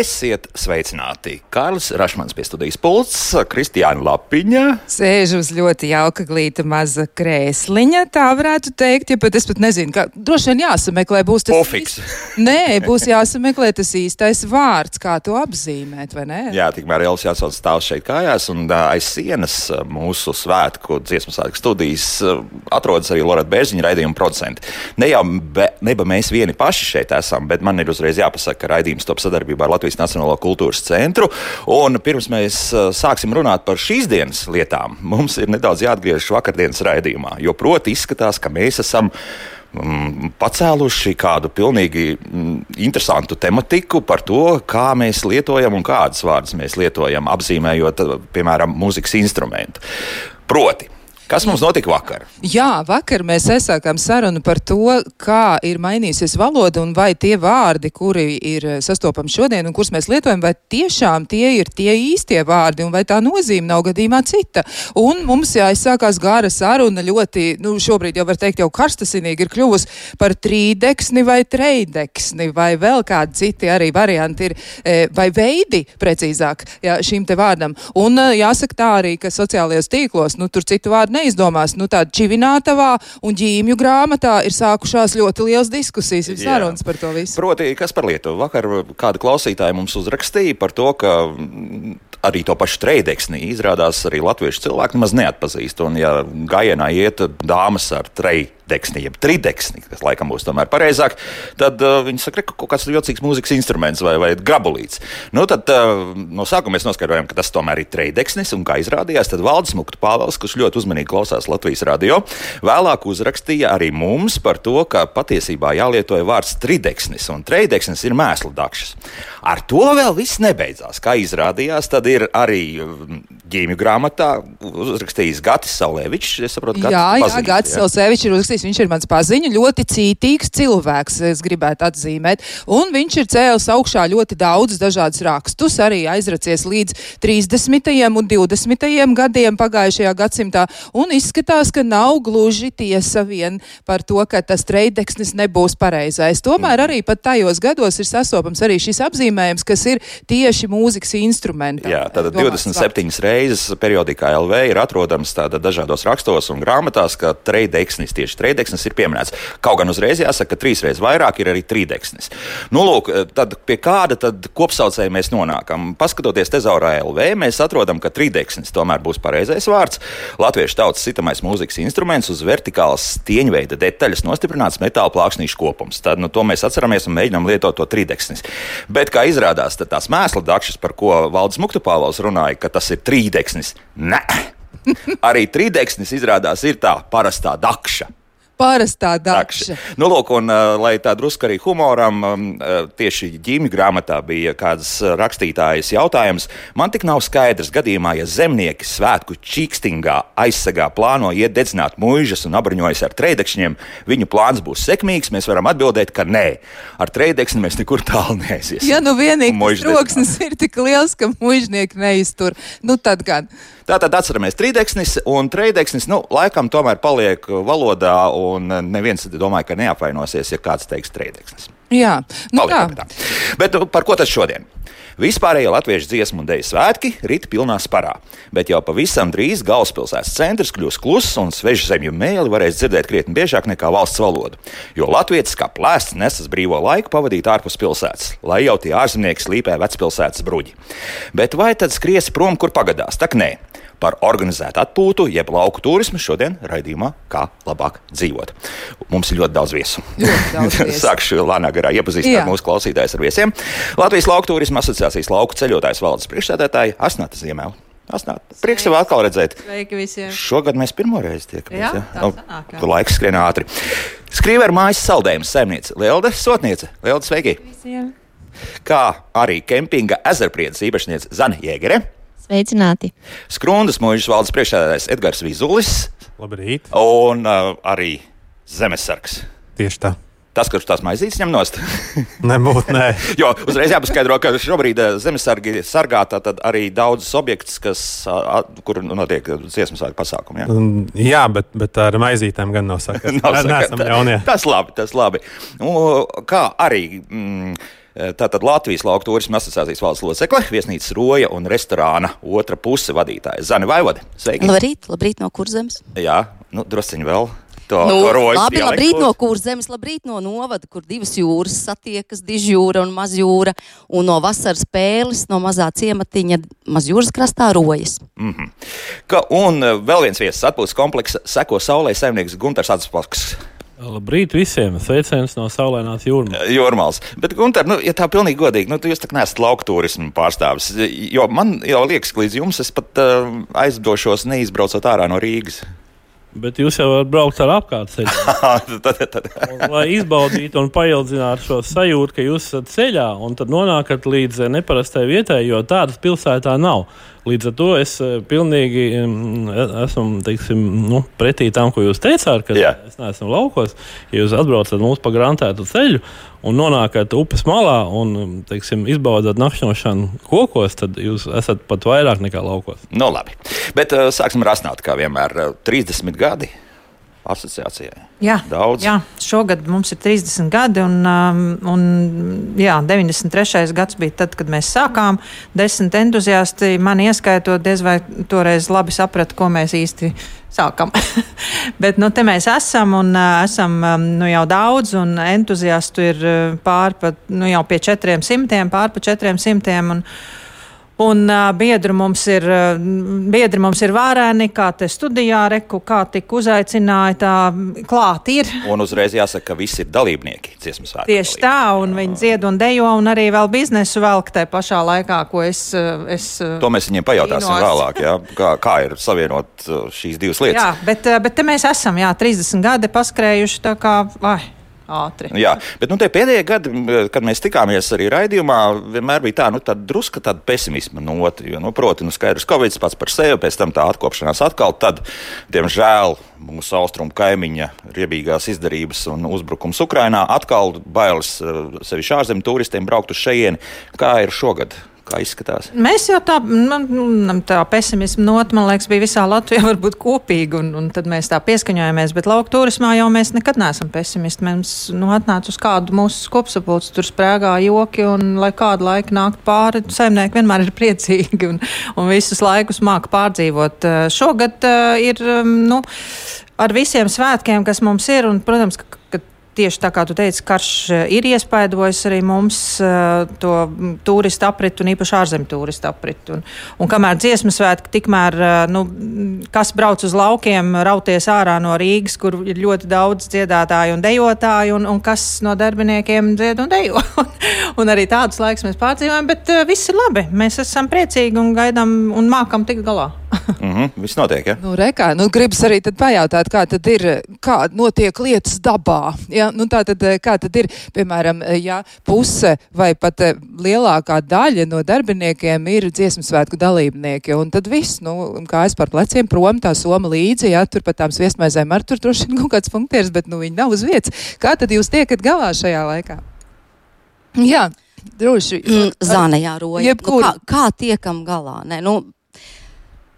Esiet sveicināti! Kārlis Rašmans pie studijas pults, Kristiāna Lapiņa. Sēž uz ļoti jauka glīta maza krēsliņa, tā varētu teikt, ja pat es pat nezinu, kā droši vien jāsameklē būs tas. Pofiks. Īst... Nē, būs jāsameklē tas īstais vārds, kā to apzīmēt, vai ne? Jā, tikmēr Lielas jāsauc stāvs šeit kājās, un aiz sienas mūsu svētku dziesmu svētku studijas atrodas arī Loreta Bērziņa raidījuma producenti. Ne jau be, neba mēs vieni paši šeit esam, bet man ir uzreiz jāpasaka, ka raidījums top sadarbībā ar Latvijas Nacionālo kultūras centru. Un pirms mēs uh, sāksim runāt par šīs dienas lietām, mums ir nedaudz jāatgriežas vakardienas raidījumā. Jo proti izskatās, ka mēs esam mm, pacēluši kādu pilnīgi mm, interesantu tematiku par to, kā mēs lietojam un kādas vārdas mēs lietojam, apzīmējot, piemēram, mūzikas instrumentu. Proti, Kas mums notika vakar? Jā, vakar mēs aizsākām sarunu par to, kā ir mainījusies valoda un vai tie vārdi, kuri ir sastopami šodien un kurus mēs lietojam, vai tiešām tie ir tie īstie vārdi un vai tā nozīme nav gadījumā cita. Un mums jāizsākās gara saruna ļoti, nu, šobrīd jau var teikt, jau karstasinīgi ir kļuvusi par trīdeksni vai treideksni vai vēl kādi citi arī varianti ir, vai veidi, precīzāk, jā, šīm te vārdam. Un jāsaka tā arī, ka sociālajos tīklos, nu, tur citu vārdu neizdomās. Nu, tāda čivinātavā un ģīmju grāmatā ir sākušās ļoti liels diskusijas un sarunas par to visu. Proti, kas par Lietuvu? Vakar kāda klausītāja mums uzrakstīja par to, ka arī to pašu treideksni izrādās arī latviešu cilvēki nemaz neatpazīst. Un, ja gājienā iet dāmas ar treideksni, deksni, jeb trideksni, kas laikam būs tomēr pareizāk, tad uh, viņi saka, ka kaut kāds jocīgs mūzikas instruments vai, vai grabulīts. Nu, tad uh, no sākuma mēs noskaidrojām, ka tas tomēr ir treideksnis, un kā izrādījās, tad Valdis Mukta Pāvels, kurš ļoti uzmanīgi klausās Latvijas radio, vēlāk uzrakstīja arī mums par to, ka patiesībā jālietoja vārds trideksnis, un treideksnis ir mēslu dakšas. Ar to vēl viss nebeidzās. Kā izrādījās, tad ir arī ģīmju grāmatā uzrakstījis Gatis Saulēvičs. Es saprotu, ka jā, jā, Gatis? Saulēvičs ir uzrakstījis, viņš ir mans paziņu, ļoti cītīgs cilvēks, es gribētu atzīmēt. Un viņš ir cēlis augšā ļoti daudz dažādus rakstus, arī aizracies līdz 30. un 20. gadiem pagājušajā gadsimtā. Un izskatās, ka nav gluži tiesa vien par to, ka tas treideksnis nebūs pareizais. Tomēr arī pat tajos gados ir sastopams arī šis apzīmējums, kas ir tieši mūzikas instruments. Jā, tātad 27 reizes periodikā LV ir atrodams dažādos rakstos un grāmatās, ka treideksnis, tieši treideksnis ir pieminēts. Kaut gan uzreiz jāsaka, ka trīs reizes vairāk ir arī trīdeksnis. Nu, lūk, tad pie kāda tad kopsaucēja mēs nonākam? Paskatoties tezaurā LV, mēs atrodam, ka trīdeksnis tomēr būs pareizais vārds. Latviešu tautas sitamais mūzikas instruments uz vertikālas stieņveida detaļas nostiprināts metāla plāksnīšu kopums. Tad nu, to mēs atceramies un mēģinām lietot to trīdeksnis. Bet, kā izrādās, tās mēsla dakšas, par ko Valdis Muktupāvals runāja, ka tas ir trīdeksnis. Nē, arī trīdeksnis izrādās ir tā parastā dakša parastā dakša. Nu, lūk, un, uh, lai tā drusku arī humoram, um, uh, tieši ģīmija grāmatā bija kāds rakstītājas jautājums. Man tik nav skaidrs, gadījumā, ja zemnieki svētku čīkstingā aizsegā plāno iet dedzināt mūžas un apbruņojas ar treidekšņiem, viņu plāns būs sekmīgs. Mēs varam atbildēt, ka nē, ar treidekšņiem mēs nekur tālu neaiziesim. Ja nu vienīgi troksnis ir tik liels, ka mužnieki neiztur, nu tad gan. Tātad atceramies trīdeksnis un treideksnis, nu, laikam tomēr paliek valodā, un neviens domāja, ka neapvainosies, ja kāds teiks treideksnis. Jā, nu paliek tā. Bet nu, par ko tas šodien? Vispārējie latviešu dziesmu un dēļu svētki rit pilnā sparā, bet jau pavisam drīz galvaspilsētas centrs kļūs kluss un svešu zemju mēli varēs dzirdēt krietni biežāk nekā valsts valodu. Jo latvietis kā plēsts nesas brīvo laiku pavadīt ārpus pilsētas, lai jau tie ārzemnieki slīpē vecpilsētas bruģi. Bet vai tad skries prom, kur pagadās? Tak nē par organizētu atpūtu, jeb lauku turismu šodien raidījumā, kā labāk dzīvot. Mums ir ļoti daudz viesu. Sākšu lēnā garā iepazīstināt mūsu klausītājus ar viesiem. Latvijas Lauku turisma asociācijas lauku ceļotājs valdes priekšsēdētāja Asnata Ziemēla. Asnāt, prieks tev atkal redzēt. Sveiki visiem. Šogad mēs pirmo reizi tiekamies. Jā, ja? nu, sanāk, jā. Laiks skrien ātri. Skrīver mājas saldējums saimniece Lielda Sotniece. Lielda, sveiki! Visiem. Kā arī kempinga ezerpriedes īpašniece Zana Jēgere. Sveicināti! Skrundas mūžas valdes priekšsēdētājs Edgars Vizulis. Labrīt! Un uh, arī zemesargs. Tieši tā. Tas, kurš tās maizītes ņem nost? Nebūtu, nē. jo uzreiz jāpaskaidro, ka šobrīd zemesargi sargā arī daudzas objektus, kas, kur notiek dziesmu svētku pasākumi. Ja? Jā, bet, bet ar maizītēm gan nav sakars. nav sakars. Tas labi, tas labi. Nu, kā arī. Mm, Tātad Latvijas lauka turisma asociācijas valsts locekle, viesnīcas roja un restorāna otra puse vadītāja Zana Vaivode. Sveiki! Labrīt, labrīt no kurzemes. Jā, nu, drusciņi vēl. To, Nu, to rojas labi, labrīt no kurzemes, labrīt no novada, kur divas jūras satiekas, dižjūra un mazjūra, un no vasaras pēles, no mazā ciematiņa mazjūras krastā rojas. Ka, un eh, vēl viens viesis atpūtas kompleksa seko saulē saimnieks Gunārs Atspaks. Labrīt visiem! Sveiciens no saulēnās jūras. Jormāls. Bet, Gunter, nu, ja tā pilnīgi godīgi, nu, jūs tā kā neesat lauka turisma pārstāvis. Jo man jau liekas, ka līdz jums es pat uh, aizdošos neizbraucot ārā no Rīgas. Bet jūs jau varat braukt ar apkārtceļu. lai izbaudītu un paildzinātu šo sajūtu, ka jūs esat ceļā un tad nonākat līdz eh, neparastai vietai, jo tādas pilsētā nav. Līdz ar to es eh, pilnīgi mm, e- esmu teiksim, nu, pretī tam, ko jūs teicāt, ka Jā. es neesmu laukos. Ja jūs atbraucat mūsu pagrantētu ceļu un nonākat upes malā un mm, teiksim, izbaudat nakšņošanu kokos, tad jūs esat pat vairāk nekā laukos. nu, labi. Bet uh, sāksim ar astnātu, kā vienmēr. Uh, 30 gadi asociācijai. Jā, Daudz. jā, šogad mums ir 30 gadi, un, um, un jā, 93. gads bija tad, kad mēs sākām. Desmit entuziasti, man ieskaitot, diez vai toreiz labi saprata, ko mēs īsti sākam. Bet nu, te mēs esam, un uh, esam um, nu, jau daudz, un entuziastu ir uh, pār pa, nu, jau pie 400, pār pa 400. Un, Un uh, biedri mums ir, uh, biedri mums ir vārēni, kā te studijā reku, kā tik uzaicināja, tā klāt ir. Un uzreiz jāsaka, ka visi ir dalībnieki dziesmu svētku. Tieši tā, un viņi dzied un dejo, un arī vēl biznesu velk tajā pašā laikā, ko es. es To mēs viņiem pajautāsim Cīnos. vēlāk, jā, kā, kā ir savienot šīs divas lietas. Jā, bet, bet te mēs esam, jā, 30 gadi paskrējuši tā kā, vai, ātri. Jā, bet nu, pēdējie gadi, kad mēs tikāmies arī raidījumā, vienmēr bija tā, nu, tāda druska tāda pesimisma nota. Jo, nu, proti, nu, skaidrs, ka Covid pats par sevi, pēc tam tā atkopšanās atkal, tad, diemžēl, mūsu austrumu kaimiņa riebīgās izdarības un uzbrukums Ukrainā atkal bailes eh, sevišķi ārzemju turistiem braukt uz šejieni. Kā ir šogad? Kā izskatās? Mēs jau tā, man, tā pesimisma nota, man liekas, bija visā Latvijā varbūt kopīga, un, un tad mēs tā pieskaņojamies, bet lauka turismā jau mēs nekad neesam pesimisti. Mums nu, atnāca uz kādu mūsu kopsapulci, tur sprēgā joki, un lai kādu laiku nākt pāri, saimnieki vienmēr ir priecīgi un, un visus laikus māca pārdzīvot. Eh, Šogad uh, ir, um, nu, ar visiem svētkiem, kas mums ir, un, protams, ka, ka Tieši tā kā tu teici, karš eh, ir iespaidojis arī mums uh, to mm, turistu apritu un īpaši ārzemju turistu apritu. Un, un kamēr dziesmu svētki, tikmēr, uh, nu, mm, kas brauc uz laukiem, rauties ārā no Rīgas, kur ir ļoti daudz dziedātāju un dejotāju, un, un kas no darbiniekiem dzied un dejo. un arī tādus laikus mēs pārdzīvojam, bet viss ir labi. Mēs esam priecīgi un gaidām un mākam tikt galā. Mm -hmm, viss notiek, ja? Nu, rekā, nu, gribas arī tad pajautāt, kā tad ir, kā notiek lietas dabā. Ja? Nu, tā tad, eh, kā tad ir, piemēram, eh, ja puse vai pat eh, lielākā daļa no darbiniekiem ir dziesmu svētku dalībnieki, un tad viss, nu, kājas par pleciem prom, tā soma līdzi, ja tur pat tām sviestmaizēm ar tur droši vien kaut kāds punktieris, bet, nu, viņi nav uz vietas. Kā tad jūs tiekat galā šajā laikā? Jā, droši. Mm, Zana jāroja. Jebkur. Nu, kā, kā tiekam galā? Nē, nu,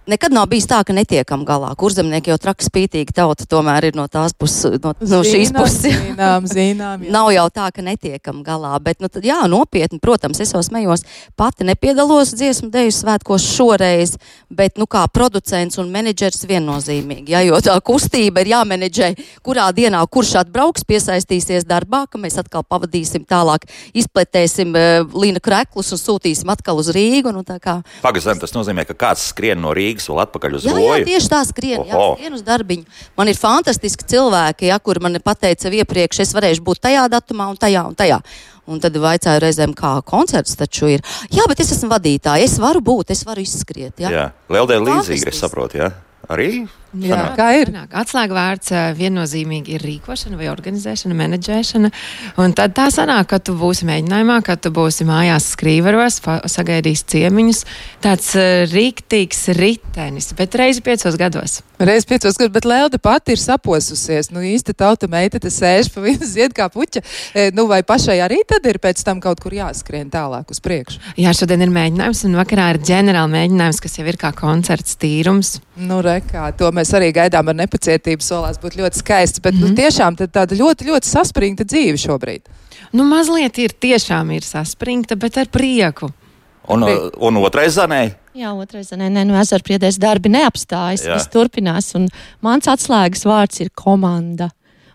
Nekad nav bijis tā, ka netiekam galā. Kurzemnieki jau traki spītīgi tauta tomēr ir no tās puses, no, no šīs puses. Zinām, zinām. Nav jau tā, ka netiekam galā, bet, nu, tad, jā, nopietni, protams, es jau smējos, pati nepiedalos dziesmu deju svētkos šoreiz, bet, nu, kā producents un menedžers viennozīmīgi, jā, jo tā kustība ir jāmenedžē, kurā dienā kurš atbrauks, piesaistīsies darbā, ka mēs atkal pavadīsim tālāk, izpletēsim uh, līna kreklus un sūtīsim atkal uz Rīgu, nu, tā kā. Pagaidām, tas nozīmē, ka kāds skrien no Rīgas vēl atpakaļ uz Jā, jā, Roju. tieši tā skrien, jā, skrien uz darbiņu. Man ir fantastiski cilvēki, ja, kur man pateica iepriekš, es varēšu būt tajā datumā un tajā un tajā. Un tad vaicāju reizēm, kā koncerts taču ir. Jā, bet es esmu vadītāja, es varu būt, es varu izskriet. Jā. Jā, Lieldē līdzīgi, es saprotu, jā. Arī? Jā, sanāk? kā ir? Atslēgvārds viennozīmīgi ir rīkošana, vai organizēšana, menedžēšana. Un tad tā sanāk, ka tu būsi mēģinājumā, ka tu būsi mājās skrīveros, sagaidīsi ciemiņus. Tāds rīktīgs ritenis, bet reizi piecos gados. Reiz piecos gadus, bet Lelde pati ir saposusies. Nu, īsti tauta meita te sēž pa vienu zied kā puķa. E, nu, vai pašai arī tad ir pēc tam kaut kur jāskrien tālāk uz priekšu? Jā, šodien ir mēģinājums, un vakarā ir ģenerāla mēģinājums, kas jau ir kā koncerts tīrums. Nu, rekā, to mēs arī gaidām ar nepacietību. Solās būt ļoti skaists, bet mm -hmm. nu, Mhm. tiešām tad tāda ļoti, ļoti saspringta dzīve šobrīd. Nu, mazliet ir tiešām ir saspringta, bet ar prieku. Un, un otrais zanē, Jā, otrais, nē, nē, nu, ezerpriedēs darbi neapstājas, viss turpinās, un mans atslēgas vārds ir komanda.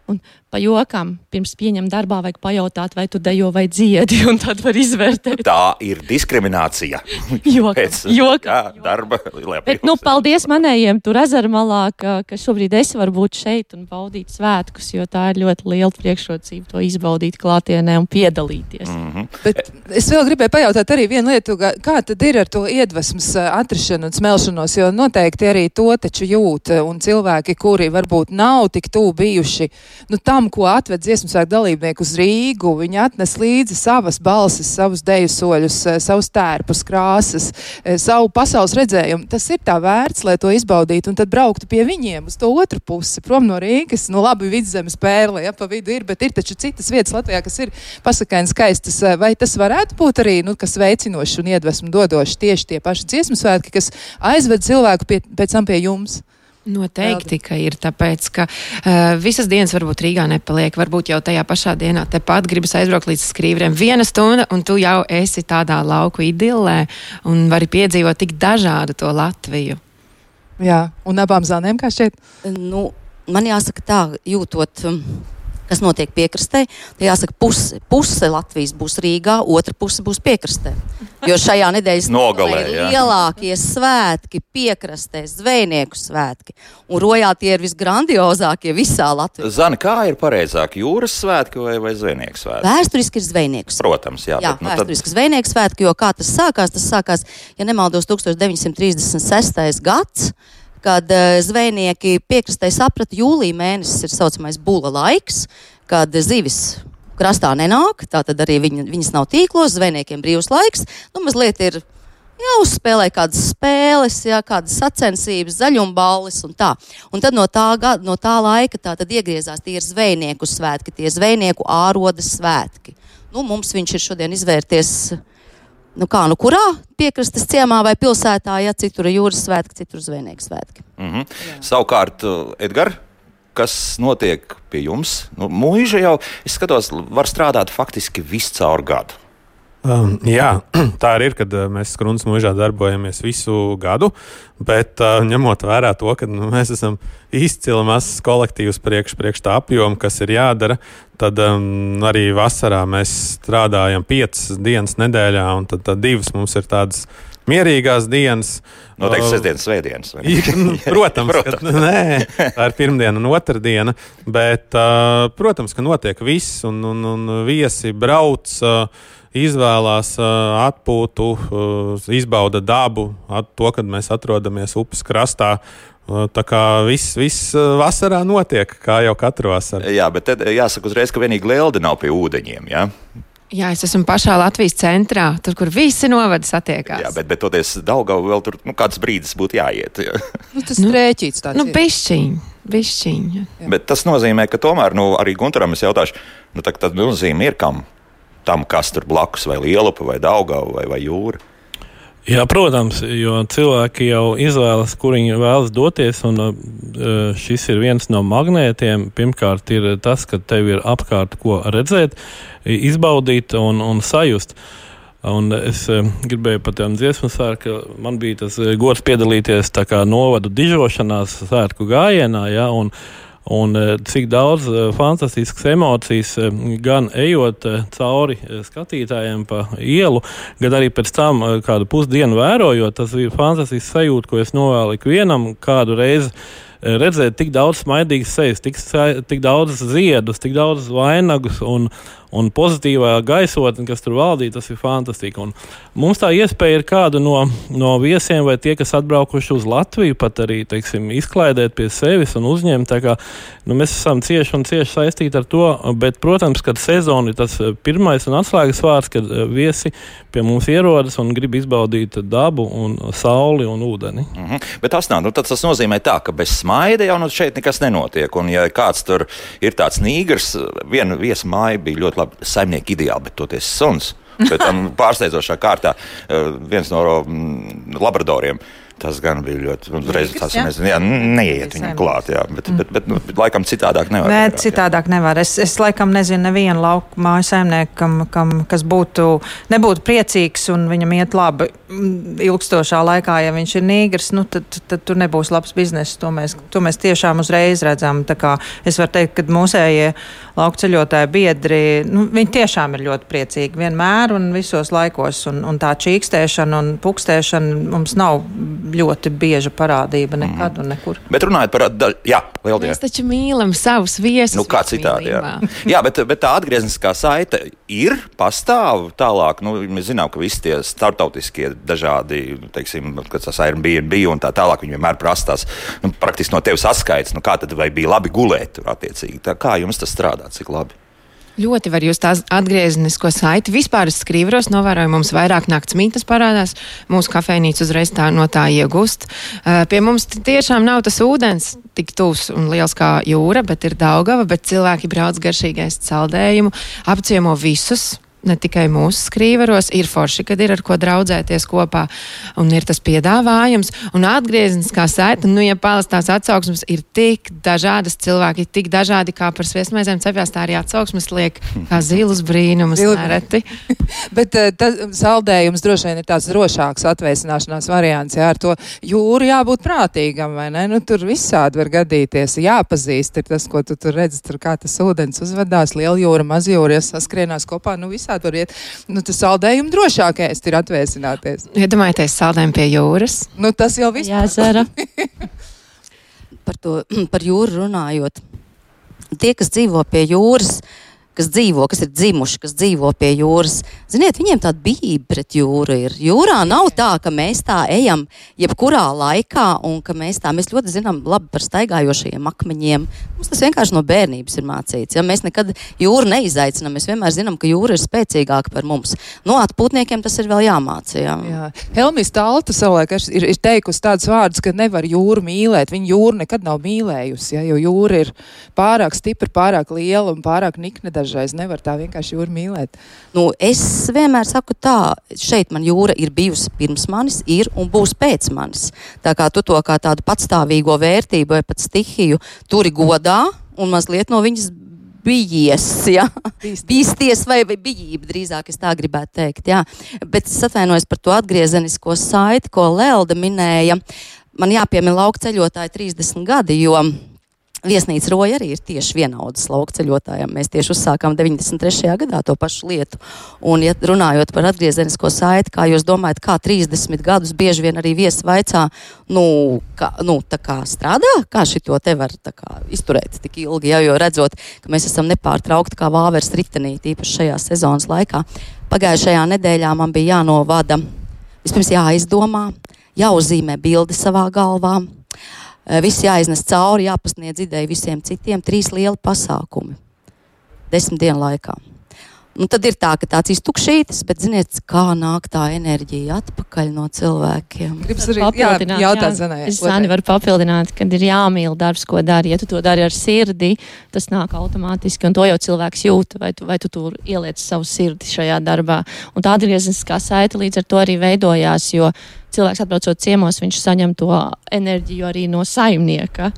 Un pa jokam, pirms pieņem darbā, vajag pajautāt, vai tu dejo vai dziedi, un tad var izvērtēt. tā ir diskriminācija. Jokam, Pēc jokam, jā, darba lielajā Bet, nu, paldies manējiem tur ezermalā, ka, ka šobrīd es varu būt šeit un baudīt svētkus, jo tā ir ļoti liela priekšrocība to izbaudīt klātienē un piedalīties. Mm. Bet es vēl gribēju pajautāt arī vienu lietu, kā, tad ir ar to iedvesmas atrašanu un smelšanos, jo noteikti arī to taču jūt, un cilvēki, kuri varbūt nav tik tuvu bijuši, nu tam, ko atved dziesmu svēku dalībnieku uz Rīgu, viņi atnes līdzi savas balsis, savus deju soļus, ā, savus tērpus, krāsas, ā, savu pasaules redzējumu. Tas ir tā vērts, lai to izbaudītu, un tad brauktu pie viņiem uz to otru pusi, prom no Rīgas, nu labi, vidzemes pērle, ja pa vidu ir, bet ir taču citas vietas Latvijā, kas ir pasakaini skaistas. Vai tas varētu būt arī, nu, kas veicinoši un iedvesmu dodoši tieši tie paši dziesmu svētki, kas aizved cilvēku pie, pēc tam pie jums? Noteikti, ka ir tāpēc, ka uh, visas dienas varbūt Rīgā nepaliek. Varbūt jau tajā pašā dienā tepat gribas aizbraukt līdz skrīvriem viena stunda, un tu jau esi tādā lauku idillē un vari piedzīvot tik dažādu to Latviju. Jā, un abām zānēm kā šķiet? Nu, man jāsaka tā, jūtot. um, Kas notiek piekrastē? Tad jāsaka, puse, puse Latvijas būs Rīgā, otra puse būs piekrastē. Jo šajā nedēļas Nogalē, ir lielākie svētki, piekrastē, zvejnieku svētki. Un rojā tie ir visgrandiozākie visā Latvijā. Zani, kā ir pareizāk, jūras svētki vai, vai zvejnieku svētki? Vēsturiski ir zvejnieku svētki. Protams, jā. Jā, bet, nu, tad, vēsturiski zvejnieku svētki, jo kā tas sākās, tas sākās, ja nemaldos, 1936. gads. Kad uh, zvejnieki piekrastē saprata, jūlija mēnesis ir saucamais būla laiks, kad zivis krastā nenāk, tātad arī viņi, viņas nav tīklos, zvejniekiem brīvs laiks. Nu, mazliet ir jāuzspēlē kādas spēles, jā, kādas sacensības, zaļumballes un tā. Un tad no tā, no tā laika tā tad iegriezās tie zvejnieku svētki, tie zvejnieku ārodas svētki. Nu, mums viņš ir šodien izvērties. Nu kā, nu kurā piekrastes ciemā vai pilsētā, ja citur ir jūras svētki, citur zvejnieku svētki. mm -hmm. Savukārt, uh, Edgars, kas notiek pie jums? Nu, mūža jau, es skatos, var strādāt faktiski visu caur gadu. Um, jā, tā arī ir, kad uh, mēs Skrunas mūžā darbojamies visu gadu, bet uh, ņemot vērā to, ka nu, mēs esam izcili mazs kolektīvs priekš, priekš tā apjoma, kas ir jādara, tad um, arī vasarā mēs strādājam piecas dienas nedēļā, un tad, tad divas mums ir tādas mierīgās dienas. Noteikti sestdienas, svētdienas. Jā, nu, protams, Protams. Ka, nē, tā ir pirmdiena un otrdiena. Bet, uh, protams, ka notiek viss, un, un, un viesi brauc, uh, izvēlās uh, atpūtu, uh, izbauda dabu, at, to, kad mēs atrodamies upes krastā. Uh, tā kā viss, viss vasarā notiek, kā jau katru vasaru. Jā, bet jāsaka uzreiz, ka vienīgi Lielda nav pie ūdeņiem. Jā, Jā, es esmu pašā Latvijas centrā, tur, kur visi novadi satiekās. jā bet, bet toties Daugau vēl tur nu, kāds brīdis būtu jāiet. Jā. Nu, tas nu, rēķīts tāds. Nu, ir. bišķiņ, bišķiņ. Jā. Bet tas nozīmē, ka tomēr nu, arī Gunteram es jautāšu, nu, tā, tad nozīme ir kam tam, kas tur blakus, vai Lielupa, vai Daugava, vai, vai Jūra. Jā, protams, jo cilvēki jau izvēlas, kur viņi vēlas doties. Un, uh, šis ir viens no magnētiem. Pirmkārt, ir tas, ka tev ir apkārt ko redzēt, izbaudīt un, un sajust. Un es eh, gribēju pat tādam dziesmu svētku, ka man bija tas eh, gods piedalīties novadu dižošanās svētku gājienā. Ja, un, Un eh, cik daudz eh, fantastiskas emocijas, eh, gan ejot cauri skatītājiem pa ielu, gan arī pēc tam kādu pusdienu vērojot, tas bija fantastisks sajūta, ko es novēlu ikvienam kādu reizi. Redzēt tik daudz smaidīgas sejas, tik, tik daudz ziedus, tik daudz vainagus un, un pozitīvā gaisotne, kas tur valdīja, tas ir fantastiski. Un mums tā iespēja ir kādu no, no viesiem vai tie, kas atbraukuši uz Latviju, pat arī teiksim, izklaidēt pie sevis un uzņemt. Kā, nu, mēs esam cieši un cieši saistīti ar to, bet, protams, kad sezona ir tas eh, pirmais un atslēgas vārds, kad eh, viesi pie mums ierodas un grib izbaudīt dabu, un sauli un ūdeni. Mm -hmm. Bet tas nav. Nu, tas nozīmē, tā, ka bez smaida jau nu, šeit nekas nenotiek. Un, ja kāds tur ir tāds nīgrs, viena viesa māja bija ļoti labi saimnieka ideāli, bet toties suns. Bet tam pārsteidzošā kārtā eh, viens no mm, labradoriem Tas gan bija ļoti. Uzreiz Rīgas, tas jā? nezinu, jā, neiet viņam klāt, jā, bet, bet, bet, nu, laikam citādāk nevar. Nē, vairāk, jā. citādāk nevar. Es, es laikam nezinu nevienu lauku māju saimnieku, kam, kam, kas būtu, nebūtu priecīgs un viņam iet labi mm, ilgstošā laikā. Ja viņš ir nīgrs, nu, tad, tad, tad tur nebūs labs bizness. To mēs, to mēs tiešām uzreiz redzam. Tā kā Es varu teikt, ka mūsējie lauku ceļotāji biedri, nu, viņi tiešām ir ļoti priecīgi vienmēr un visos laikos. Un, un tā čīkstēšana un pukstēšana mums nav ļoti bieža parādība nekad un nekur. Bet runājot par. Da, jā, Lieldies. Mēs taču mīlam savus viesus. Nu, kā citādi. Jā, jā bet, bet tā atgriezniskā saite ir, pastāv tālāk. Nu, mēs zinām, ka visi tie startautiskie dažādi, teiksim, kas tas Airbnb un tā tālāk, viņi vienmēr prastās nu, praktiski no tevis atskaits, nu, kā tad vai bija labi gulēt tur attiecīgi. Tā, kā jums tas strādā, cik labi? Ļoti var jūs tās atgriezenisko saiti. Vispār es skrīvros, novēroju, mums vairāk nakts mītnes parādās. Mūsu kafejnīca uzreiz tā no tā iegūst. Uh, pie mums tiešām nav tas ūdens tik tūs un liels kā jūra, bet ir Daugava, bet cilvēki brauc garšīgais saldējumu, apciemo visus. Ne tikai mūsu skrīveros, ir forši, kad ir ar ko draudzēties kopā, un ir tas piedāvājums. Un atgriezniskā saita, nu, ja palastās atsauksmes, ir tik dažādas cilvēki, ir tik dažādi kā par sviestmaizēm cepjās, tā arī atsauksmes liek kā zilus brīnumus nereti. Bet eh, tas saldējums droši vien ir tāds drošāks atvēsināšanās variants. Jā, ar to jūru jābūt prātīgam, vai ne? Nu, tur visādi var gadīties. Jāpazīst ir tas, ko tu tur redzi, tur kā tas ūdens uzvedās, liela jūra, maz jūra, ja saskrienās kopā, nu visādi var iet. Nu, tas saldējums drošākais ir atvēsināties. Iedomājieties, saldējumu pie jūras. Nu, tas jau viss. Jāzara. par, to, par jūru runājot. Tie, kas dzīvo pie jūras, kas dzīvo, kas ir dzimuši, kas dzīvo pie jūras, ziniet, viņiem tāda bijība pret jūru ir. Jūrā nav tā, ka mēs tā ejam jebkurā laikā, un ka mēs tā, mēs ļoti zinām labi par staigājošajiem akmeņiem. Mums tas vienkārši no bērnības ir mācīts. Ja mēs nekad jūru neizaicinām, mēs vienmēr zinām, ka jūra ir spēcīgāka par mums. No atpūtniekiem tas ir vēl jāmāca. Jā. Jā. Helmijas Talta savulaik ir, ir teikusi tādus vārdus, ka nevar jūru mīlēt. Viņa jūru nekad nav mīlējusi, ja, jo jūra ir pārāk stipra, pārāk liela un pārāk nikna dažreiz. Nevar tā vienkārši jūru mīlēt. Nu, es vienmēr saku tā, šeit man jūra ir bijusi pirms manis, ir un būs pēc manis. Tā kā tu to kā tādu patstāvīgo vērtību vai pat stihiju turi godā un mazliet no viņas bijies, ja? bīsties vai, vai bijība, drīzāk es tā gribētu teikt. Jā. Bet es atvainojos par to atgriezenisko saiti, ko Lelda minēja. Man jāpiemina lauka ceļotāji 30 gadi, jo Viesnīca Roja arī ir tieši vienaudas lauka ceļotājiem. Mēs tieši uzsākām 93. gadā to pašu lietu. Un, ja runājot par atgriezenisko saiti, kā jūs domājat, kā 30 gadus bieži vien arī viesi vaicā, nu, kā, nu, tā kā strādā, kā šito te var kā izturēt tik ilgi, ja, jo redzot, ka mēs esam nepārtraukti kā vāveres ritenī, tīpaši šajā sezonas laikā. Pagājušajā nedēļā man bija jānovada, vispirms jāizdomā, jāuzzīmē bildi savā galvā. Eh, Viss jāiznes cauri, jāpasniedz ideja visiem citiem. Trīs lieli pasākumi desmit dienu laikā. Nu, tad ir tā, ka tāds iztukšītis, bet ziniet, kā nāk tā enerģija atpakaļ no cilvēkiem. Gribas arī jā, Papildināt, jautāt, jā. Zanai. Es Zani varu papildināt, kad ir jāmīl darbs, ko dari. Ja tu to dari ar sirdi, tas nāk automātiski, un to jau cilvēks jūt, vai tu, vai tu tur ieliec savu sirdi šajā darbā. Un tā atgriezniskā saita līdz ar to arī veidojās, jo cilvēks atbraucot ciemos, viņš saņem to enerģiju arī no saimnieka.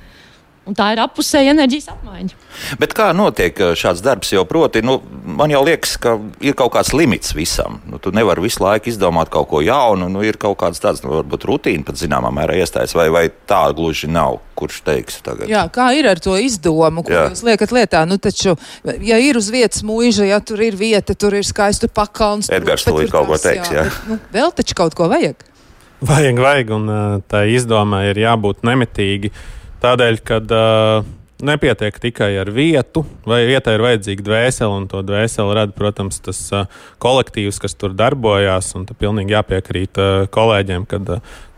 Un tā ir apusēja enerģijas apmaiņa. Bet kā notiek uh, šāds darbs? Jo, proti, nu, man jau liekas, ka ir kaut kāds limits visam. Nu, tu nevari visu laiku izdomāt kaut ko jaunu. Nu, ir kaut kāds tāds, nu, varbūt rutīna pat zināmā mērā iestājas, vai, vai tā gluži nav. Kurš teiks tagad? Jā, kā ir ar to izdomu, ko Jā. jūs liekat lietā? Nu, taču, ja ir uz vietas mūža, ja tur ir vieta, tur ir skaisti pakalns. tur Edgars tur kaut ko teiks, jā. bet, Nu, vēl taču kaut ko vajag. Vajag, vajag, un uh, tā izdomai ir jābūt nemitīgi. Tādēļ, ka uh, nepietiek tikai ar vietu, vai vietai ir vajadzīga dvēsele, un to dvēseli rada, protams, tas kolektīvs, kas tur darbojās. Un tam pilnīgi jāpiekrīt kolēģiem, ka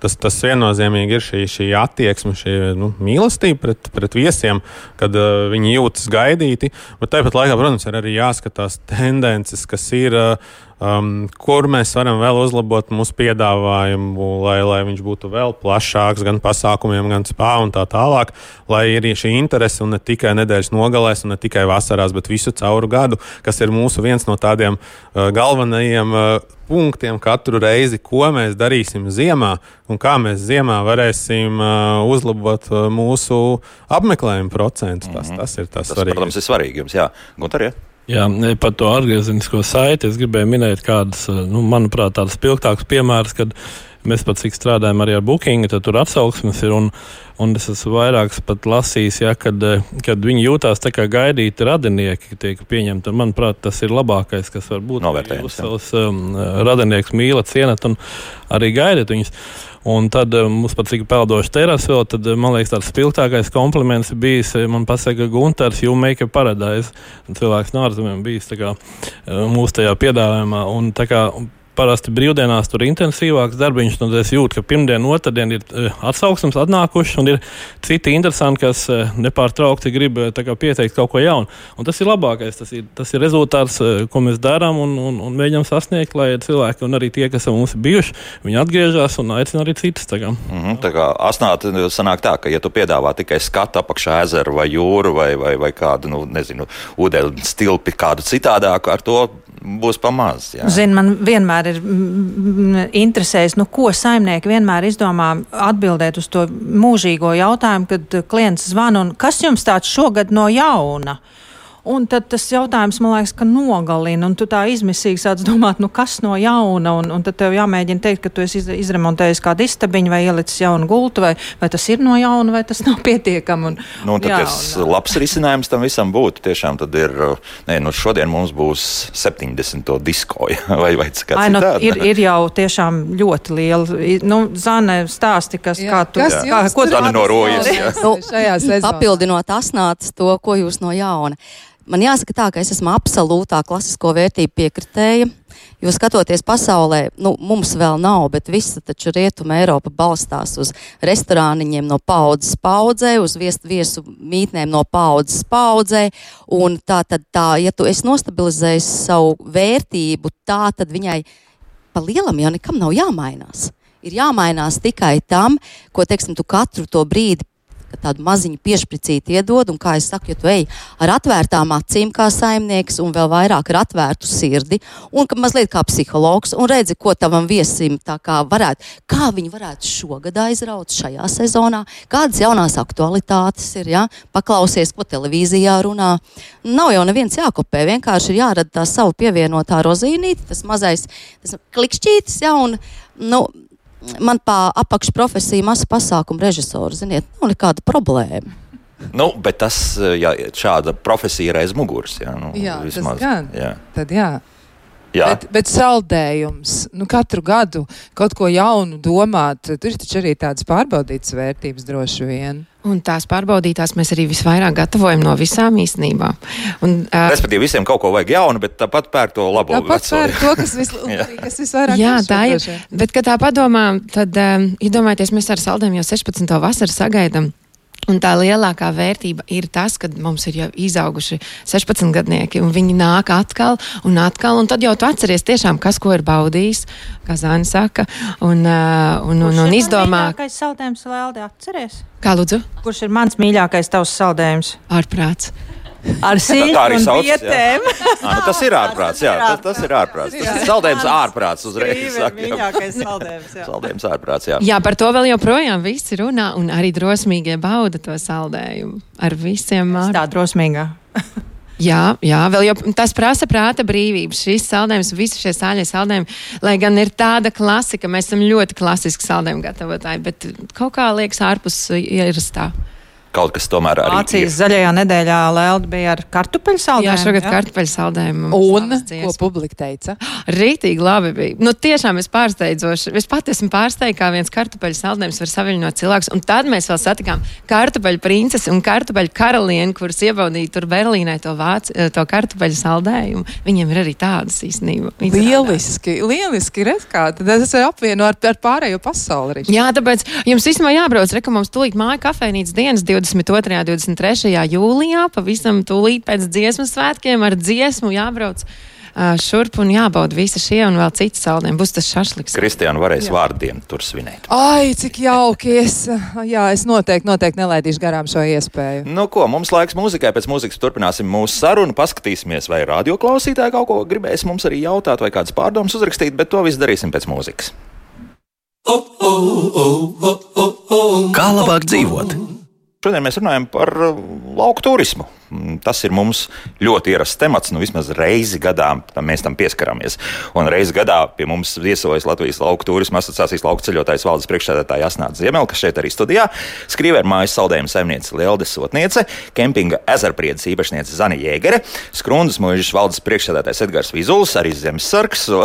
tas, tas viennozīmīgi ir šī, šī attieksme, šī nu, mīlestība pret, pret viesiem, kad viņi jūtas gaidīti. Bet tāpat laikā, protams, ir arī jāskatās tendences, kas ir. Um, kur mēs varam vēl uzlabot mūsu piedāvājumu, lai, lai viņš būtu vēl plašāks, gan pasākumiem, gan spā un tā tālāk, lai ir šī interese un ne tikai nedēļas nogalēs, un ne tikai vasarās, bet visu cauru gadu, kas ir mūsu viens no tādiem uh, galvenajiem. Uh, punktiem katru reizi, ko mēs darīsim ziemā, un kā mēs ziemā varēsim uh, uzlabot uh, mūsu apmeklējumu procentu. Tas, mm -hmm. tas ir tas, Tas, svarīgais. protams, ir svarīgi jums. Jā, Gunter, ja? Jā, par to atgriezenisko saiti es gribēju minēt kādas, nu, manuprāt, tādas spilgtākas piemēras, kad mēs pat cik strādājam arī ar bookingu, tad tur atsauksmes ir. Un, un es esmu vairākas pat lasījis, ja, kad, eh, kad viņi jūtās tā kā gaidīti radinieki, tiek pieņemti. Un, manuprāt, tas ir labākais, kas var būt. Novērtējums, Jūs savus um, radinieks mīlat, cienat un arī gaidat viņus. Un tad um, mums pat cik peldoši teras vēl, tad um, man liekas tāds spilgtākais kompliments bijis, eh, man pasaka Gunters, you make a paradise. Cilvēks no ārzemēm bijis kā mūsu tajā piedāvājumā. Un kā parasti brīvdienās tur ir intensīvāks darbiņš, un es jūtu, ka pirmdien, otrdien ir uh, atsauksmes atnākušas, un ir citi interesanti, kas uh, nepārtraukti grib tā kā pieteikt kaut ko jaunu. Un tas ir labākais, tas ir, tas ir rezultāts, ko mēs darām un, un, un mēģinām sasniegt, lai cilvēki, un arī tie, kas mums ir bijuši, viņi atgriežas un aicina arī citus. tā kā. Mm -hmm, tā kā asnāt sanāk tā, ka, ja tu piedāvā tikai skatu apakšā ezeru vai jūru vai, vai, vai kādu, nu, nezinu, ūdens stilpi, kādu citādāku, ar to būs pamazs. jā. Zini, man vienmēr ir interesējis, nu, ko saimnieki vienmēr izdomā atbildēt uz to mūžīgo jautājumu, kad klients zvana un kas jums tāds šogad no jauna? Un tad tas jautājums, man liekas, ka nogalina, un tu tā izmisīgi sāc domāt, nu kas no jauna, un, un tad tev jāmēģina teikt, ka tu esi iz- izremontējis kādu istabiņu vai ielicis jaunu gultu, vai, vai tas ir no jauna, vai tas nav pietiekami. Un, Nu, tad, jā, kas un, labs risinājums tam visam būtu, tiešām tad ir, nē, nu šodien mums būs 70. disko, ja, vai, vai kāds Ai, nu, ir, ir jau tiešām ļoti liela. Nu, Zane, stāsti, kas, Jā, kā tu, kas kā, ko tu Zane no Rojas, jā. Nu? Papildinot asnāts to, ko jūs no jauna. Man jāsaka tā, ka es esmu absolūtā klasisko vērtību piekritēja. Jo skatoties pasaulē, nu, mums vēl nav, bet visa taču rietuma Eiropa balstās uz restorāniņiem no paudzes paudzē, uz vies, viesu mītnēm no paudzes paudzē. Un tā tad, tā, ja tu esi nostabilizējis savu vērtību, tā tad viņai pa lielam jau nekam nav jāmainās. Ir jāmainās tikai tam, ko, teiksim, tu katru to brīdi tādu maziņu piešpricīti iedod, un, kā es saku, ja tu ej ar atvērtām acīm kā saimnieks, un vēl vairāk ar atvērtu sirdi, un ka mazliet kā psihologs, un redzi, ko tavam viesim tā kā varētu, kā viņi varētu šogad aizraut šajā sezonā, kādas jaunās aktualitātes ir, ja? paklausies, ko televīzijā runā. Nav jau neviens jākopē, vienkārši ir jārada tā savu pievienotā rozīnīte, tas mazais tas klikšķītis, ja, un, nu, man pa apakšprofesiju masu pasākumu režisoru, ziniet, nav nekāda problēma. Nu, bet tas, ja šāda profesija ir aiz muguras, jā, nu, Jā, tas vismaz. gan. Jā. Tad jā. Jā. Bet, bet saldējums, nu, katru gadu kaut ko jaunu domāt, tur ir taču arī tādas pārbaudītas vērtības droši vien. Un tās pārbaudītās mēs arī visvairāk gatavojam no visām īstenībām. Un, uh, Respektīvi, visiem kaut ko vajag jaunu, bet tāpat pērk to labo. Tāpat par to, kas, vis, kas visvairāk Jā, tā ir. Bet, kad tā padomā, tad um, iedomājieties, mēs ar saldēm jau 16. vasaru sagaidām. Un tā lielākā vērtība ir tas, ka mums ir jau izauguši 16 gadnieki, un viņi nāk atkal un atkal. Un tad jau tu atceries tiešām, kas ko ir baudījis, kā Zāne saka, un, uh, un, un, un izdomā, Kāds saldējums vēl Aldi atceries? kā lūdzu, Kurš ir mans mīļākais tavs saldējums? ārprāts. Ar sīkām. À, nu, tas ir ārprāts. Jā, tas, tas ir ārprāts. Tas ir saldējums ārprāts uzreiz. Mīļākais saldējums. jā. Saldējums ārprāts, jā. Jā, par to vēl joprojām visi runā, un arī drosmīgie bauda to saldējumu ar visiem Es mārciņiem. Tā drosmīgā. Jā, jā, vēl jau tas prasa prāta brīvību. Šis saldējums, visi šie sāļie saldējumi, lai gan ir tāda klasika, mēs esam ļoti klasiski saldējumu gatavotāji, bet kaut kā liekas ārpus ierastā. Kaut kas tomēr arī Vācijas zaļajā nedēļā Lelda bija ar kartupeļu Jā, saldējumu. šogad kartupeļu saldējumu. Un, ko publika teica? Rītīgi labi bija. Nu, tiešām es pārsteidzoši. Es pat esmu pārsteigts, kā viens kartupeļu saldējums var saviņot cilvēks. Un tad mēs vēl satikām kartupeļu princesi un kartupeļu karalieni, kuras iebaudīja tur Berlīnē to, vāc, to kartupeļu saldējumu. Viņiem ir arī tādas īstenībā. Lieliski, lieliski, redz kā, tad tas ir apvieno ar, ar pārējo pasauli. Rišķi. Jā, tāpēc jums īstenībā jābrauc. Reka mums tūlīt māja kafejnīcas dienas 22. un 23. jūlijā. Pavisam tūlīt pēc dziesmu svētkiem ar dziesmu jābrauc šurp un jābauda visi šie un vēl citi saldējumi. Būs tas šašliks. Kristiāna varēs vārdienu tur svinēt. Ai, cik jauki! Es, jā, es noteikti, noteikti nelaidīšu garām šo iespēju. Nu, ko, mums laiks mūzikai, pēc mūzikas turpināsim mūsu sarunu, paskatīsimies, vai radioklausītāji kaut ko gribēs mums arī jautāt, vai kādas pārdomas uzrakstīt, bet to visu darīsim pēc mūzikas. Kā labāk dzīvot? Šodien mēs runājam par uh, lauku turismu. Mm, Tas ir mums ļoti ierasts temats. Nu, vismaz reizi gadā tam mēs tam pieskaramies. Un reizi gadā pie mums viesojas Latvijas Lauku turisma asociācijas lauku ceļotājs valdes priekšsēdētāja Asnāta Ziemela, kas šeit arī studijā. Skrīvēra mājas saldējuma saimniece Lielde Sotniece, kempinga ezerpriedes īpašniece Zana Jēgere, Skrundas mūžas valdes priekšsēdētājs Edgars Vizuls, arī Zemesargs.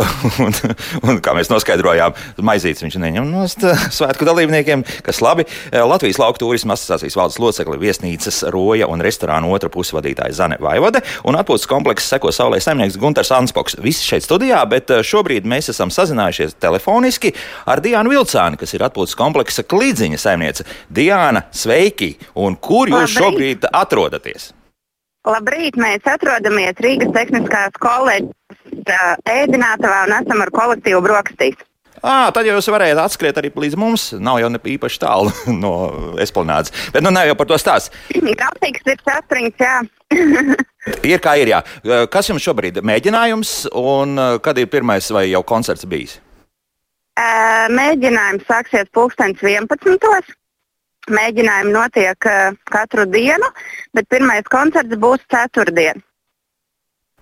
Un, un, kā mēs noskaidrojām, maizītes viņš neņem no svētku dalībniekiem, kas labi. Latvijas Lauku turisma asociācijas valdes locekli viesnīcas roja un restorāna otra pusvadītāja Zane Vaivode un atpūtas komplekss seko saulē saimnieks Gunters Anspoks. Visi šeit studijā, bet eh, šobrīd mēs esam sazinājušies telefoniski ar Diānu Vilcāni, kas ir atpūtas kompleksa klīdziņa saimniece. Diāna, sveiki! Un kur jūs Labrīt. šobrīd atrodaties? Labrīt, mēs atrodamies Rīgas Tehniskās koledžas ēdinātavā un esam ar kolektīvu brokastīs. À, tad jūs varējāt atskriet arī līdz mums. Nav jau ne īpaši tālu no esplanādes. Bet nu nav jau par to stāst. Grafiks ir saspringts, jā. Ir kā ir, jā. Kas jums šobrīd ir mēģinājums un kad ir pirmais vai jau koncerts bijis? Mēģinājums sāksies pulkstens 11. Mēģinājumi notiek katru dienu, bet pirmais koncerts būs ceturtdien.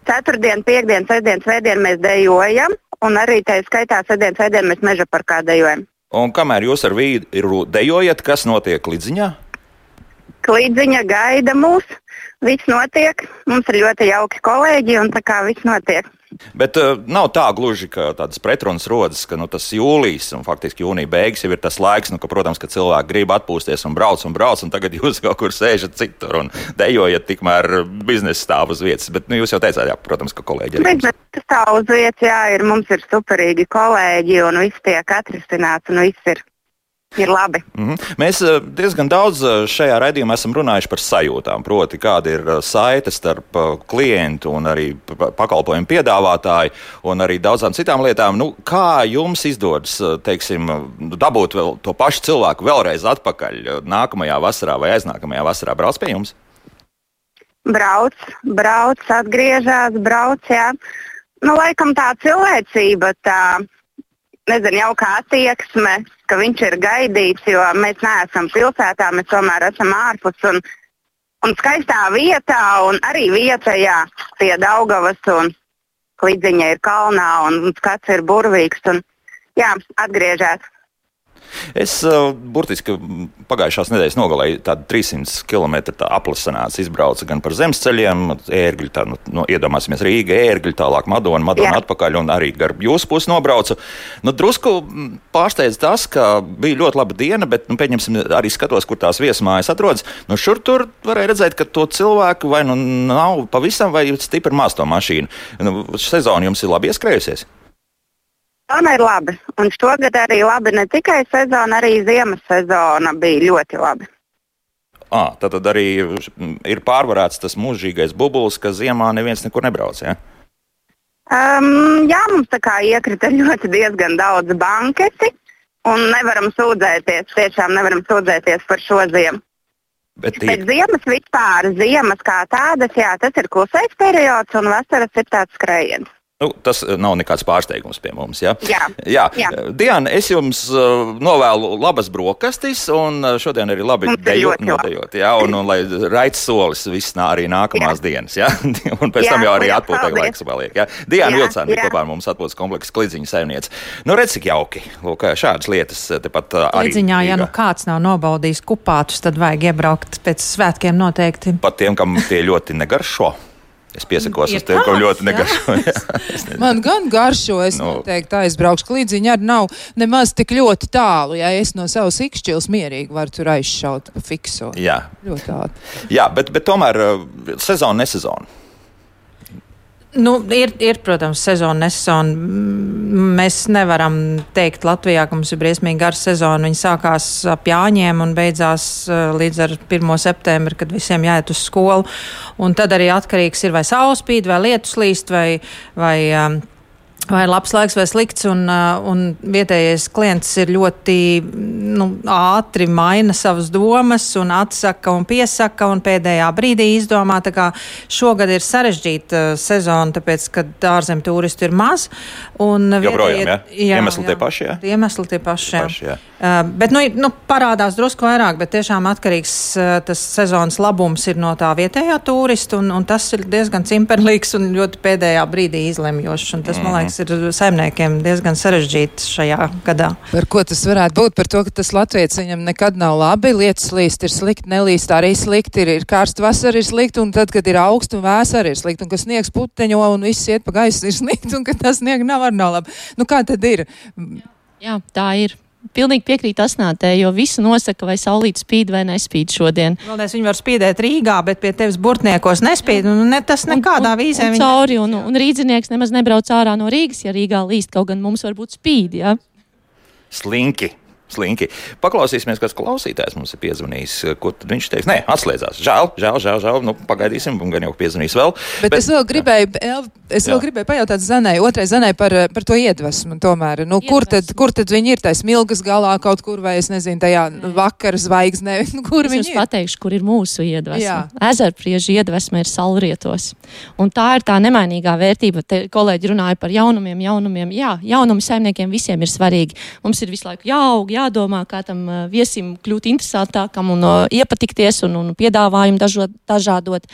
Ceturtdien, piekdien, sestdien, svētdien mēs dejojam, un arī tā skaitā sestdien, svētdien mēs meža parkā dejojam. Un kamēr jūs ar vīru dejojat, kas notiek līdziņā? Klīdziņa gaida mūs, viss notiek, mums ir ļoti jauki kolēģi, un tā kā viss notiek. Bet uh, nav tā gluži, ka tādas pretrunas rodas, ka nu, tas jūlijas un faktiski jūnija beigas jau ir tas laiks, nu, ka, protams, ka cilvēki grib atpūsties un brauc un brauc, un tagad jūs kaut kur sēžat citur un dejojat, tikmēr biznesa stāv uz vietas. Bet nu, jūs jau teicāt, jā, protams, ka kolēģi. Bet tas tā uz vietas, jā, ir, mums ir superīgi kolēģi, un viss tiek atrisināts, un viss ir, ir labi. Mm -hmm. Mēs eh, diezgan daudz eh, šajā raidījumā esam runājuši par sajūtām. Proti, kāda ir eh, saite starp klientu un arī pa- pakalpojumu piedāvātāju, un arī daudzām citām lietām. Nu, kā jums izdodas teiksim, dabūt vēl to pašu cilvēku vēlreiz atpakaļ nākamajā vasarā vai aiznākamajā vasarā? Brauc pie jums! Brauc, brauc, atgriežas, brauc, jā. Nu, laikam tā cilvēcība, tā, nezinu, jauka attieksme, ka viņš ir gaidīts, jo mēs neesam pilsētā, mēs tomēr esam ārpus un, un skaistā vietā, un arī vietā, jā, pie Daugavas un Klidziņa ir kalnā un skats ir burvīgs, un jā, atgriežas. Es uh, burtiski pagājušās nedēļas nogalē tādu 300 km aplasanāts, izbraucu gan par zemesceļiem, ērgļu, tā, nu, no, iedomāsimies Rīga, ērgļu, tālāk Madona, Madona Jā. atpakaļ un arī gar jūsu pusi nobraucu. Nu, drusku pārsteidz tas, ka bija ļoti laba diena, bet, nu, pieņemsim, arī skatos, kur tās viesmājas atrodas. Nu, šur tur varēja redzēt, ka to cilvēku vai nu nav pavisam vai stipri maz to mašīnu. Nu, sezona jums ir labi ieskrējusies. Sezona ir labi, un šogad arī labi ne tikai sezona, arī ziemas sezona bija ļoti labi. À, tad, tad arī ir pārvarēts tas mūžīgais bublis, ka ziemā neviens nekur nebrauc. Ja? Um, jā, mums tā kā iekrita ļoti diezgan daudz banketi, un nevaram sūdzēties, tiešām nevaram sūdzēties par šo ziemu. Bet Bet ir, ziemas vispār, ziemas kā tādas, jā, tas ir klusais periods, un vasaras ir tāds skrējiens. Nu, tas eh, nav nekāds pārsteigums pie mums. Ja? Jā. Jā. Jā. Diana, es jums uh, novēlu labas brokastis, un uh, šodien arī labi Mums ir dejo, ļoti labi. nodejot. Jā, un, un lai raids solis viss nā, arī nākamās jā. dienas. Jā? un pēc Jā, tam jau arī atpūtai laiks paliek. Jā? Diana bija jā. kopā ar mums atpūtas kompleksa klidziņa saimniece. Nu, redz, cik jauki. Lūk, šādas lietas tepat arī. Līdziņā, ja nu kāds nav nobaudījis kupātus, tad vajag iebraukt pēc svētkiem noteikti. Pat tiem, kam tie ļoti negaršo. Es piesakos uz kam tāds, ļoti jā. negaršo. Jā. Es nezinu. Man gan garšo, es Nu. noteikti aizbraukšu. Klīdziņa arī nav nemaz tik ļoti tālu. Ja es no savas ikšķils mierīgi varu tur aizšaut pa fikso. Jā, Ļoti ātri. Jā bet, bet tomēr uh, sezona, nesezona. Nu, ir, ir, protams, sezona, nesezona. Mēs nevaram teikt Latvijā, ka mums ir briesmīgi gara sezona. Viņa sākās ap Jāņiem un beidzās eh, līdz ar 1. septembri, kad visiem jāiet uz skolu. Un tad arī atkarīgs ir vai saule spīd, vai lietus līst, vai, vai um, vai labs laiks vai slikts, un, uh, un vietējais klients ir ļoti nu, ātri maina savas domas un atsaka un piesaka un pēdējā brīdī izdomā. Šogad ir sarežģīta uh, sezona, tāpēc, ka ārzem turistu ir maz. Joprojām, jā? jā? Iemesli jā, tie paši, jā? Iemesli tie paši, jā. Paši, jā. Uh, bet, nu, nu, parādās drusku vairāk, bet tiešām atkarīgs uh, tas sezonas labums ir no tā vietējā turista, un, un tas ir diezgan cimperlīgs un ļoti pēdējā brīdī izlemjošs. Un tas, mm -hmm. man mhm. liekas, kas ir saimniekiem diezgan sarežģīts šajā gadā. Par ko tas varētu būt? Par to, ka tas latviečs viņam nekad nav labi, lietas līst ir slikti, nelīst arī slikti, ir, ir karsta vasara ir slikti, un tad, kad ir augsts un vēsa arī ir slikti, un kas sniegs puteņo un viss iet pa gaisu ir slikti, un ka tas sniegs nav arī nav labi. Nu kā tad ir? Jā, tā ir pilnīgi piekrīt asnātē, jo visu nosaka, vai saulīt spīd vai nespīd šodien. Galvenais, viņi var spīdēt Rīgā, bet pie tevis burtniekos nespīd, un ne, tas nekādā un, vīzē. Un, un cauri, un, un rīdzinieks nemaz nebrauc ārā no Rīgas, ja Rīgā līst, kaut gan mums varbūt spīd, jā. Slinki slinki. Paklausīsimies, kas klausītājs mums ir piezvanījis. Ko viņš teiks? Nē, atslēdzās. Žēl, žēl, žēl. žēl. Nu, pagaidīsim, un gan jau piezvanīs vēl. Bet, bet es vēl gribēju, El, es vēl gribēju pajautāt Zanai, otrai Zanai par, par to iedvesmu. Tomēr, nu, iedvesmu. kur, tad, kur tad viņi ir? Tais milgas galā kaut kur, vai es nezinu, tajā Nē. vakara zvaigznē. Nu, kur es viņi ir? pateikšu, kur ir mūsu iedvesma. Ezerpriežu iedvesma ir salrietos. Un tā ir tā nemainīgā vērtība. Te kolēģi runāja par jaunumiem, jaunumiem. Jā, jaunumi saimniekiem visiem ir svarīgi. Mums ir visu laiku jāaug, jādomā, kā tam viesim kļūt interesantākam un iepatikties un, un piedāvājumu dažot, dažādot.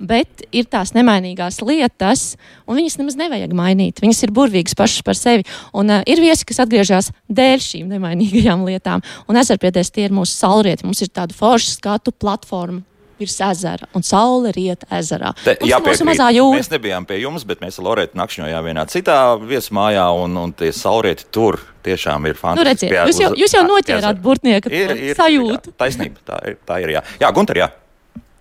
Bet ir tās nemainīgās lietas, un viņas nemaz nevajag mainīt. Viņas ir burvīgas pašas par sevi. Un uh, ir viesi, kas atgriežas dēļ šīm nemainīgajām lietām. Un ezerpietēs tie ir mūsu saulrieti. Mums ir tāda forša skatu platforma virs ezera, un saule riet ezerā. Te, jā, mēs nebijām pie jums, bet mēs ar Lorētu nakšņojām vienā citā viesmājā, un, un tie saulrieti tur tiešām ir fantastiski. Nu, redziet, jūs jau, jūs jau ir, ir, sajūtu. Jā, taisnība, tā ir, tā ir jā. Jā, Gunter, jā.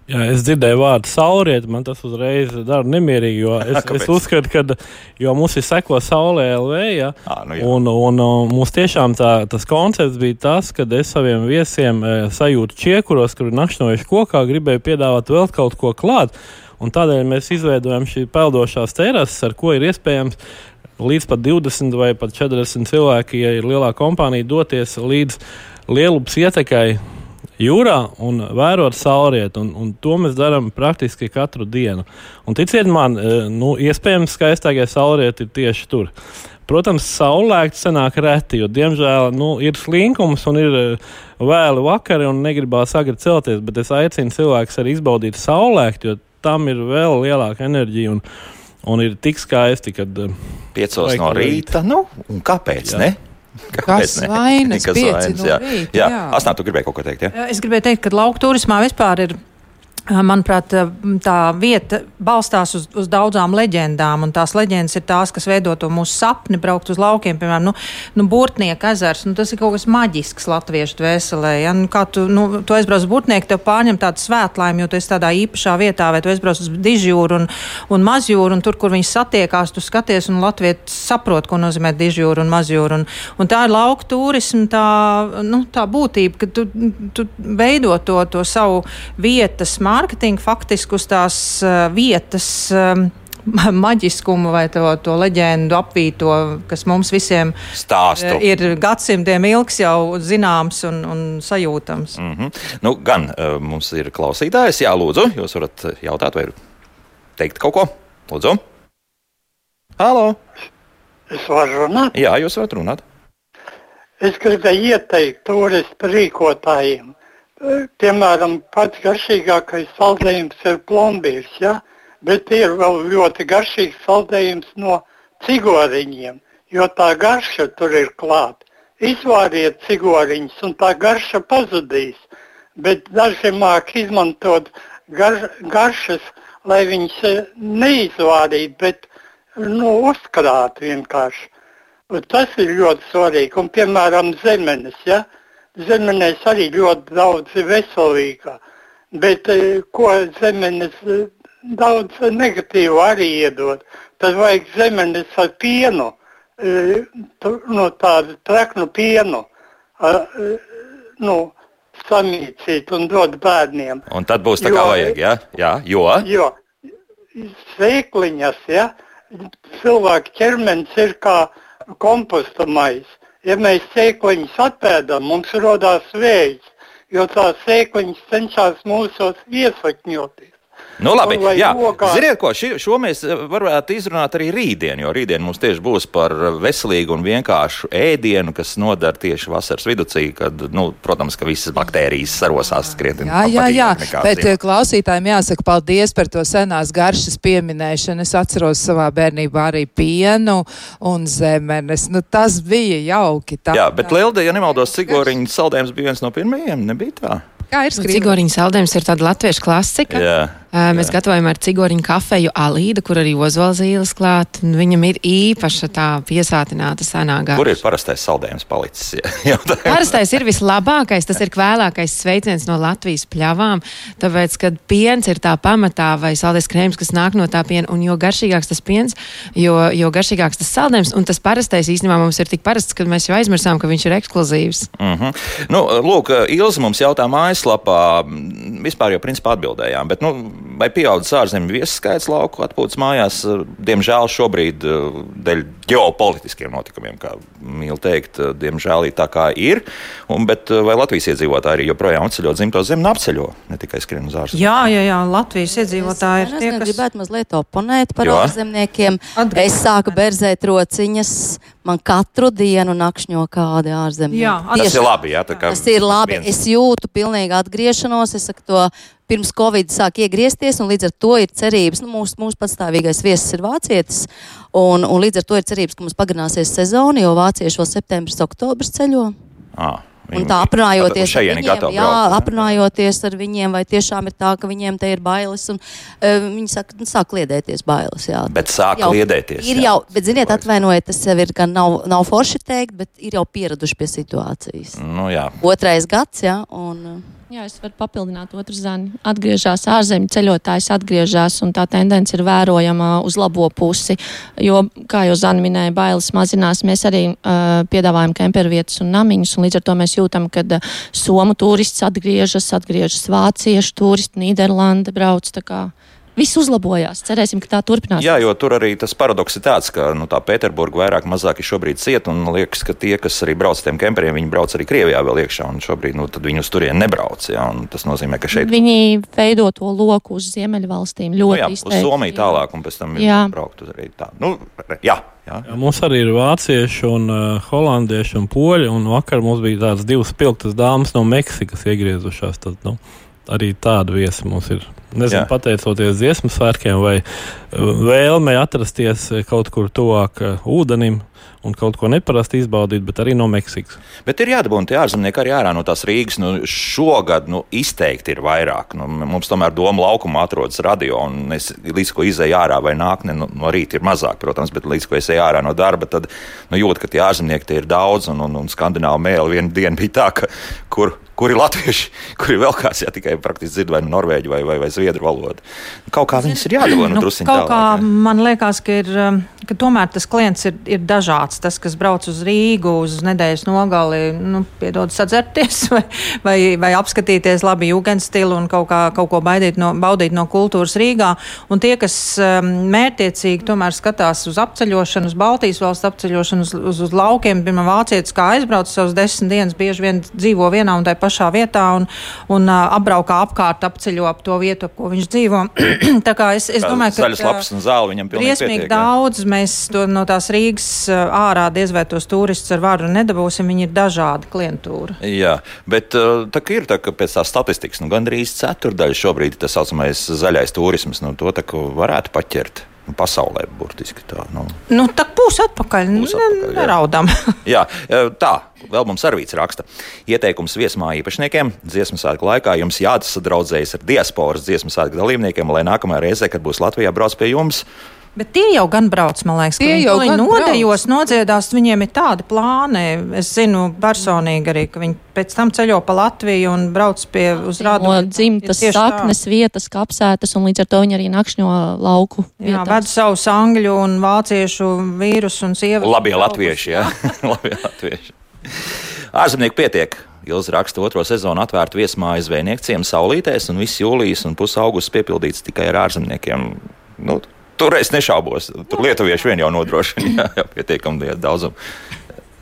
Jā, es dzirdēju vārdu saulriet, man tas uzreiz dara nemierīgi, jo es, es uzskatu, ka mums ir seko saulē LV, ja, à, nu jā. un, un, un mums tiešām tā, tas koncepts bija tas, ka es saviem viesiem e, sajūtu čiekuros, kur ir nakšņojuši kokā, gribēju piedāvāt vēl kaut ko klāt, un tādēļ mēs izveidojam šī peldošās terases, ar ko ir iespējams līdz pat 20 vai pat 40 cilvēki, ja ir lielā kompānija, doties līdz Lielupas ietekai jūrā un vērot saulrietu. Un, un to mēs darām praktiski katru dienu. Un ticiet man, e, nu, iespējams, skaistākie saulrieti ir tieši tur. Protams, saulēkts senāk reti, jo, diemžēl, nu, ir slinkums un ir e, vēli vakari un negribās agri celties, bet es aicinu cilvēkus arī izbaudīt saulēktu, jo tam ir vēl lielāka enerģija un, un ir tik skaisti, kad... E, Piecos no rīta, nu, un kāpēc, jā. ne? Kāpēc Kas vainas? Kas vainas? Jā, rīta, jā. jā. Asnā, tu gribēji kaut ko teikt? Jā? Es gribēju teikt, ka lauku turismā vispār ir Manuprāt, tā vieta balstās uz, uz daudzām leģendām, un tās leģendas ir tās, kas veido to mūsu sapni braukt uz laukiem. Piemēram, nu, nu, Burtnieka ezers, nu, tas ir kaut kas maģisks latviešu dvēselē. Ja? Nu, kā tu, nu, tu aizbrauc uz Burtnieku, tev pārņem tādu svētlaimi, jo tu esi tādā īpašā vietā, vai tu aizbrauc uz Dižjūru un, un Mazjūru, un tur, kur viņi satiekās, tu skaties, un Latvijas saprot, ko nozīmē Dižjūra un Mazjūra. Un, un tā ir lauka turisma, tā, nu, tā būtība, ka tu, tu veido to, to savu vietas mākslu mārketingu faktiski uz tās uh, vietas. Um, maģiskumu vai to, to leģendu apvīto, kas mums visiem Stāstu. ir gadsimtiem ilgs, jau zināms un, un sajūtams. Mm -hmm. nu, gan uh, mums ir klausītājs, jā, lūdzu, jūs varat jautāt vai teikt kaut ko? Lūdzu. Halo! Es varu runāt? Jā, jūs varat runāt. Es gribēju ieteikt turistu rīkotājiem piemēram, pats garšīgākais saldējums ir plombīrs, ja? bet ir vēl ļoti garšīgs saldējums no cigoriņiem, jo tā garša tur ir klāta. Izvāriet cigoriņus, un tā garša pazudīs, bet daži māk izmantot gar, garšas, lai viņas e, neizvārītu, bet nu, uzkrāt vienkārši. Un tas ir ļoti svarīgi, un piemēram zemenes. Ja? Zemenēs arī ļoti daudz veselīgā, bet eh, ko zemenes eh, daudz negatīvu arī iedod, tad vajag zemenes ar pienu, eh, no tādu traknu pienu, nu, samīcīt un dot bērniem. Un tad būs tā kā jo, vajag, ja? jā, jo? Jo sēkliņas, ja, cilvēka ķermenis ir kā komposta maize. Ja mēs sēkliņus atpēdam, mums rodās vējs, jo tās sēkliņas cenšas mūsos iesakņoties. Nu, labi, Un lai jā. lokā- Ziniet, ko ši, šo mēs eh, varētu izrunāt arī rītdien, jo rītdien mums tieši būs par veselīgu un vienkāršu ēdienu, kas nodara tieši vasaras vidū, kad, nu, protams, ka visas baktērijas sarosās krietni. Jā, jā, jā. bet ziemā. eh, klausītājiem jāsaka paldies par to senās garšas pieminēšanu. Es atceros savā bērnībā arī pienu un zemenes. Nu, tas bija jauki. Tā, Jā, bet Lielda, ja nemaldos, cigoriņu saldējums bija viens no pirmajiem, nebija tā? Kā ir skrīvē? Cigoriņu saldējums ir tāda latviešu klasika. Jā. Mēs gatavojam ar cigoriņu kafeju alīdu, kur arī ozolzīles klāt. un Viņam ir īpaša tā piesātināta senā garša. Kur ir parastais saldējums palicis? Jā. Parastais ir vislabākais, tas ir kvēlākais sveiciens no Latvijas pļavām. Tāpēc, kad piens ir tā pamatā vai saldējums krēms, kas nāk no tā piena, un jo garšīgāks tas piens, jo, jo garšīgāks tas saldējums, un tas parastais īstenībā mums ir tik parasts, ka mēs jau aizmirsām, ka viņš ir ekskluzīvs. Mm -hmm. nu, lūk, Ilza mums jautā mājaslapā, vispār jau principā atbildējām, bet nu, vai pieaudzis ārzemju viesu skaits lauku atpūtas mājās? Diemžēl šobrīd eh, dēļ ģeopolitiskiem notikumiem, kā mīl teikt, eh, diemžēl ir tā kā ir, un, bet eh, vai Latvijas iedzīvotāji arī joprojām apceļo dzimto zemi un apceļo, ne tikai skrien uz ārzemēm? Jā, jā, jā, Latvijas iedzīvotāji ir Es tie, gan kas gribētu mazliet oponēt par ārzemniekiem. Es sāku berzēt rociņas. Man katru dienu nakšņo kādi ārzemnieki. Jā, Tas Tieši ir labi, jā, tā kā Tas ir labi. viens- Es jūtu pilnīgu atgriešanos. Es saku, to pirms Covid sāk iegriezties, un līdz ar to ir cerības. Nu, mūsu, mūsu patstāvīgais viesis ir vācietis, un, un līdz ar to ir cerības, ka mums pagarināsies sezona, jo vācieši vēl septembris, oktobris ceļo. À, Un tā aprunājoties ar viņiem, gatavi jā, braukt, aprunājoties ar viņiem, vai tiešām ir tā, ka viņiem te ir bailes, un uh, viņi saka, nu, sāk kliedēties bailes. Jā. Bet sāk Jau liedēties. Ir jā. jau, bet, ziniet, atvainojiet, tas jau ir gan nav, nav forši teikt, bet ir jau pieraduši pie situācijas. Nu, jā. Otrais gads, jā, un uh, Jā, es varu papildināt otru zani. Atgriežas ārzemju ceļotājs, atgriežas, un tā tendence ir vērojama uz labo pusi. Jo, kā jau Zana minēja, bailes mazinās. Mēs arī uh, piedāvājam kempervietas un namiņus, un līdz ar to mēs jūtam, ka uh, somu turists atgriežas, atgriežas vāciešu turisti, Nīderlanda brauc. tā kā Viss uzlabojās. Cerēsim, ka tā turpināsies. Jā, jo tur arī tas paradoks ir tāds, ka nu, tā Pēterburga vairāk mazāk ir šobrīd cieta, un liekas, ka tie, kas arī brauc ar tiem kemperiem, viņi brauc arī Krievijā vēl iekšā, un šobrīd nu, tad viņi uz turieni nebrauc. Jā, un tas nozīmē, ka šeit Viņi veido to loku uz Ziemeļvalstīm nu, ļoti jā, uz izteikti. Somiju tālāk, un pēc tam Jā. ir braukt uz arī tā. Nu, jā, jā. Jā, Mums arī ir vācieši, un uh, holandieši un poļi. Un vakar mums bija tādas divas spilgtas dāmas no Meksikas iegriezušās. Tad, nu, arī tāda viesa mums ir. Nezinu, Jā. pateicoties dziesmu svētkiem vai uh, vēlmei atrasties uh, kaut kur tuvāk uh, ūdenim un kaut ko neparasti izbaudīt, bet arī no Meksikas. Bet ir jādabūna tie ārzemnieki arī ārā no tās Rīgas. Nu, šogad nu, izteikti ir vairāk. Nu, mums tomēr doma laukumā atrodas radio, un es līdz ko izēju ārā vai nākne no, no rīta ir mazāk, protams, bet līdz ko es eju ārā no darba, tad nu, jūtu, ka tie ārzemnieki tie ir daudz, un, un, un skandināvu mēli viena diena bija tā, ka kur, kur ir latvieši, kur ir vēl kāds, ja tikai praktiski dzird vai nu norvēģi vai, vai, vai zviedru valodu. Kaut kā viņas ir jādabūna nu, Nu, kā tālāk. jā. man liekas, ka, ir, um, ka tomēr tas klients ir, ir dažāds. Tas, kas brauc uz Rīgu uz nedēļas nogali, nu, piedod sadzerties vai, vai, vai apskatīties labi jūgenstilu un kaut, kā, kaut ko baidīt no, baudīt no kultūras Rīgā. Un tie, kas um, mērtiecīgi tomēr skatās uz apceļošanu, uz Baltijas valsts apceļošanu, uz, uz, uz laukiem, piemēram, vācietis, kā aizbrauc savus desmit dienas, bieži vien dzīvo vienā un tajā pašā vietā un, un uh, apbraukā apkārt, apceļo ap to vietu, ap ko viņš dzīvo. Tā kā es, es domāju, ka Zaļas lapas un zāle viņam pilnīgi briesmīgi daudz mēs to, no tās Rīgas uh, ārā diez vai tos turistus ar varu nedabūsim. Viņi ir dažādi klientūra. Jā, bet uh, tā ir tā, ka pēc tā statistikas nu, gandrīz ceturdaļa šobrīd ir tas saucamais zaļais turisms. Nu, to tā varētu paķert pasaulē burtiski tā. Nu. Nu, tā būs atpakaļ. Būs atpakaļ, jā. Neraudam. Jā, e, tā. Vēl mums arī raksta. Ieteikums viesmāju īpašniekiem dziesmu svētku laikā jums jāsadraudzējas ar diasporas dziesmu svētku dalībniekiem, lai nākamajā reizē, kad būs Latvijā, brauc pie jums. Bet tie jau gan brauc, man liekas, ka Tie viņi jau gan nodejos, nodziedās, viņiem ir tādi plāni. Es zinu personīgi arī, ka viņi pēc tam ceļo pa Latviju un brauc pie uz rādu. No dzimtas tieši tā. saknes vietas, kapsētas, un līdz ar to viņi arī nakšņo lauku. Jā, vietās. ved savus angļu un vāciešu vīrus un sievietes. Labie latvieši, jā. Labie latvieši. Ārzemnieku pietiek. Ilza raksta otro sezonu atvērtu viesmāju zvejnieku ciemu saulītēs, un viss jūlijas un pusi augusts piepildīts tikai ar ārzemniekiem. Nu, tur es nešaubos. Tur lietuvieši vien jau nodrošina pietiekami daudzumu.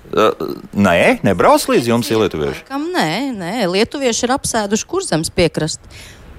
Uh, nē, nebrauc līdz jums, ir lietuvieši. Kam nē, nē, lietuvieši ir apsēduši kurzems piekrast.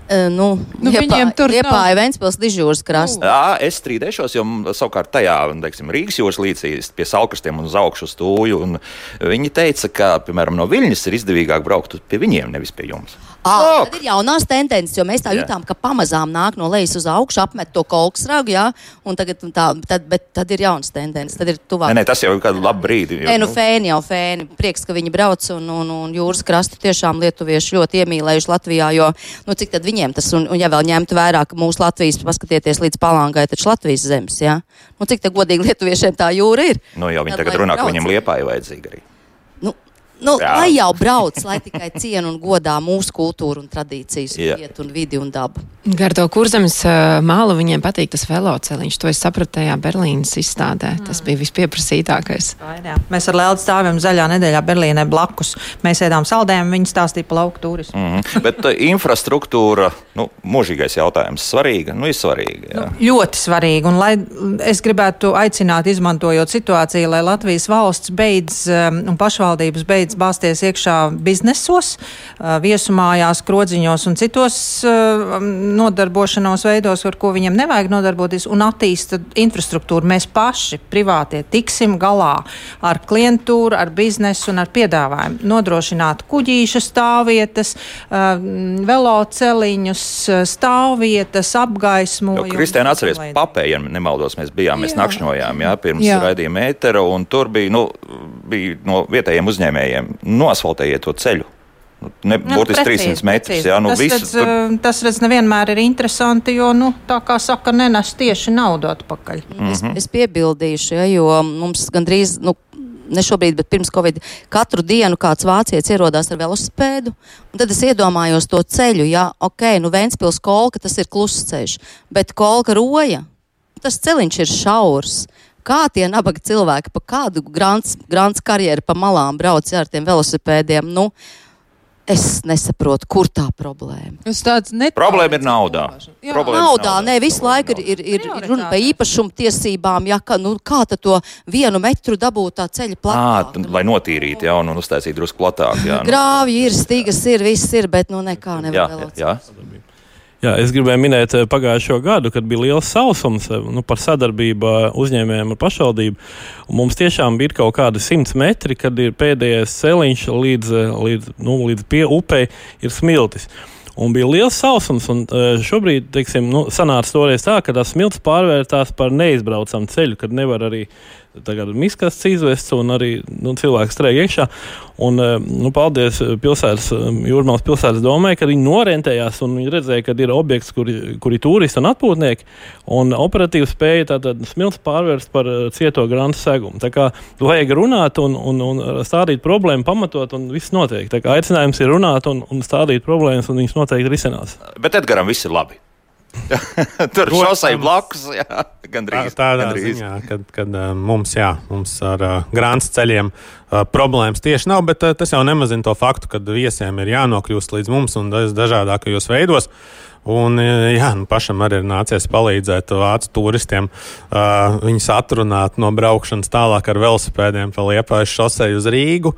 Uh, nu, Nu, viņiem tur nav. Liepāja Ventspils dižūras krasta. Jā, es strīdēšos, jo savukārt tajā teiksim, Rīgas jūras līcī pie salkrastiem un uz augšu stūju. un Viņi teica, ka, piemēram, no Viļņas ir izdevīgāk braukt pie viņiem, nevis pie jums. À, tad ir jaunās tendences, jo mēs tā Jā. jutām, ka pamazām nāk no lejas uz augšu, apmet to kolksragu, jā, un tagad tā, tad, bet tad ir jaunas tendences, tad ir tuvāk. Nē, nē, tas jau ir kādu labu brīdi. Nē, nu fēni jau fēni. Prieks, ka viņi brauc un, un, un jūras krastu tiešām lietuvieši ļoti iemīlējuši Latvijā, jo, nu, cik tad viņiem tas, un, un ja vēl ņemt vērā, ka mūsu Latvijas, paskatieties līdz palāngai, taču Latvijas zemes, jā. Nu, cik tad godīgi lietuviešiem tā jūra ir? Nu, jau viņi Tad tagad runā, ka brauc. viņam liepā ir vajadzīga arī. Nu, Jā. lai jau brauc, lai tikai cienu un godā mūsu kultūru un tradīcijas, un vietu un vidi un dabu. Gar to kurzemes uh, mālu viņiem patīk tas veloceliņš. To es sapratu tajā Berlīnas izstādē. Tas bija vispieprasītākais. Jā. Mēs ar Lēlu stāvjam zaļā nedēļā Berlīnē blakus. Mēs ēdām saldējumu, viņi stāstīja par lauku turismu. Mm -hmm. Bet uh, infrastruktūra, nu, mūžīgais jautājums, svarīga. Nu, ir svarīga. Jā. Ļoti svarīgi. Un, lai, es gribētu aicināt, izmantojot situāciju, lai Latvijas valsts beidz um, un pašvaldības beidz bāzties iekšā biznesos, viesumājās, krodziņos un citos nodarbošanos veidos, ar ko viņiem nevajag nodarboties, un attīsta infrastruktūru. Mēs paši, privātie, tiksim galā ar klientūru, ar biznesu un ar piedāvājumu. Nodrošināt kuģīša stāvvietas, veloceliņus, stāvvietas, apgaismojumu. Kristēna, atceries, papē, ja nemaldos, mēs bijām, mēs Jā. nakšņojām, jā, pirms Jā. raidījuma ētera, un tur bija, nu, bija no vietējiem uzņēmējiem, nosfaltējiet to ceļu. Nu, Ne, Nu, būtiski precīzi, 300 metrus, jā, nu, tas, visu, redz, tur, uh, tas redz, nevienmēr ir interesanti, jo, nu, tā kā saka, nenes tieši naudu atpakaļ. Mhm. Es, es piebildīšu, ja, jo mums gandrīz, nu, ne šobrīd, bet pirms Covid, katru dienu kāds vācietis ierodās ar velosipēdu. un Tad es iedomājos to ceļu, ja, ok, nu, Vēnspils kolka tas ir kluss ceļš, bet kolka roja, tas ceļš ir šaurs. Kā tie nabaga cilvēki, pa kādu grāns, grāns karjeru pa malām brauc ar tiem velosipēdiem? Nu, es nesaprotu, kur tā problēma. Tas tāds net... Problēma ir naudā. Jā. Problēma ir Naudā, ne visu laiku ir, ir, ir, runa par īpašumu tiesībām. Ja, ka, nu, kā tad to vienu metru dabūt tā ceļa Ā, platā? tu- lai notīrītu jaunu un uztaisītu drusku platāk. Jā, nu, Grāvji ir, stīgas ir, viss ir, bet nu nekā jā, nevar jā, vēl. jā. Jā, es gribēju minēt eh, pagājušo gadu, kad bija liels sausums eh, nu, par sadarbību eh, uzņēmējiem ar pašvaldību. Un Mums tiešām bija kaut kādi simts metri, kad ir pēdējais celiņš līdz, līdz, nu, līdz pie upei ir smiltis. Un bija liels sausums, un šobrīd, teiksim, nu, sanāca toreiz tā, ka tas smilts pārvērtās par neizbraucamu ceļu, kad nevar arī tagad miskasts izvest un arī nu, cilvēks strēg iekšā. Un, eh, nu, paldies eh, pilsētas, eh, Jūrmālas pilsētas domai, ka viņi norentējās un viņi redzēja, ka ir objekts, kur, kur ir turisti un atpūtnieki, un operatīvi spēja tātad smilts pārvērst par cieto grantu segumu. Tā kā vajag runāt un, un, un stādīt problēmu, pamatot, un viss notiek. Tā kā aicinājums ir runāt un, un stādīt problēmas, un viņas noteikti risinās. Bet Edgaram viss ir labi. Tur šosei blakus, jā, Tā, gandrīz. tādā gandrīz. ziņā, kad, kad uh, mums, jā, mums ar uh, grāmatas ceļiem uh, problēmas tieši nav, bet uh, tas jau nemazina to faktu, ka viesiem ir jānokļūst līdz mums un daž- dažādākajos veidos. Un, jā, nu, pašam arī ir nācies palīdzēt vācu turistiem, uh, viņus atrunāt no braukšanas tālāk ar velosipēdiem pa Liepājas šoseju uz Rīgu.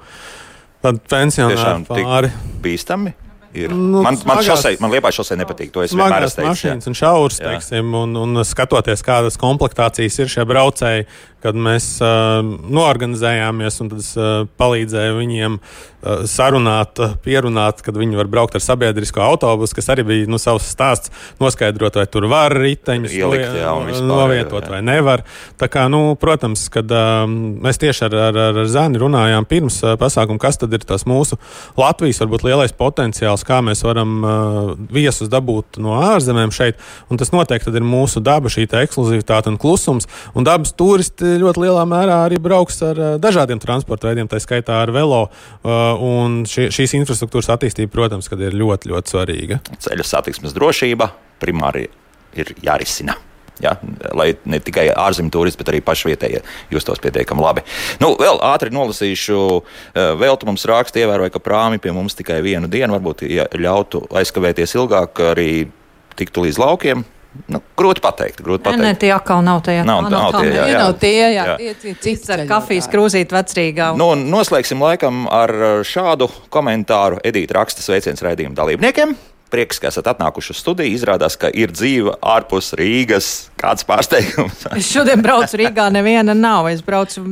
Tad pensionāri pāri. bīstami. Ir. Nu, man man, smagās- šosei, man liepā šosei nepatīk. To es vienmēr esmu teicis. jā. mašīnas un šaurs, Jā. teiksim, un, un skatoties, kādas komplektācijas ir šie braucēji, kad mēs uh, noorganizējāmies un tad es uh, palīdzēju viņiem uh, sarunāt, uh, pierunāt, kad viņi var braukt ar sabiedrisko autobusu, kas arī bija nu, savs stāsts, noskaidrot, vai tur var riteņus Ielikt, jā, vispār, novietot jā, jā. vai nevar. Tā kā, nu, protams, kad um, mēs tieši ar, ar, ar, ar Zani runājām pirms uh, pasākuma, kas tad ir tas mūsu Latvijas varbūt lielais potenciāls, kā mēs varam uh, viesus dabūt no ārzemēm šeit. Tas noteikti ir mūsu daba, šī te ekskluzivitāte un klusums. Un dabas turisti ļoti lielā mērā arī brauks ar uh, dažādiem transporta veidiem, tā skaitā ar velo. Uh, šī, šīs infrastruktūras attīstība, protams, ir ļoti, ļoti svarīga. Ceļu satiksmes drošība primāri ir jārisina. Ja, lai ne tikai ārzemju turisti, bet arī pašvietējie justos pietiekami labi. Nu, vēl ātri nolasīšu, eh, vēl tu mums raksta, ievēroja, ka prāmi pie mums tikai vienu dienu, varbūt ja ļautu aizkavēties ilgāk, arī tiktu līdz laukiem. Nu, grūti pateikt. Grūti Nē, pateikt. nē, tie atkal nav tie. Nav- tā nav tie, jā, jā. nav tie, jā, Jā. tie, tie Cits ar kafijas krūzīt vecrīgā. Nu, noslēgsim laikam ar šādu komentāru Edīta raksta sveiciens raidījuma dalībniekiem. Prieks, ka esat atnākuši uz studiju. Izrādās, ka ir dzīve ārpus Rīgas. Kāds pārsteigums? Es šodien braucu Rīgā, neviena nav. Es braucu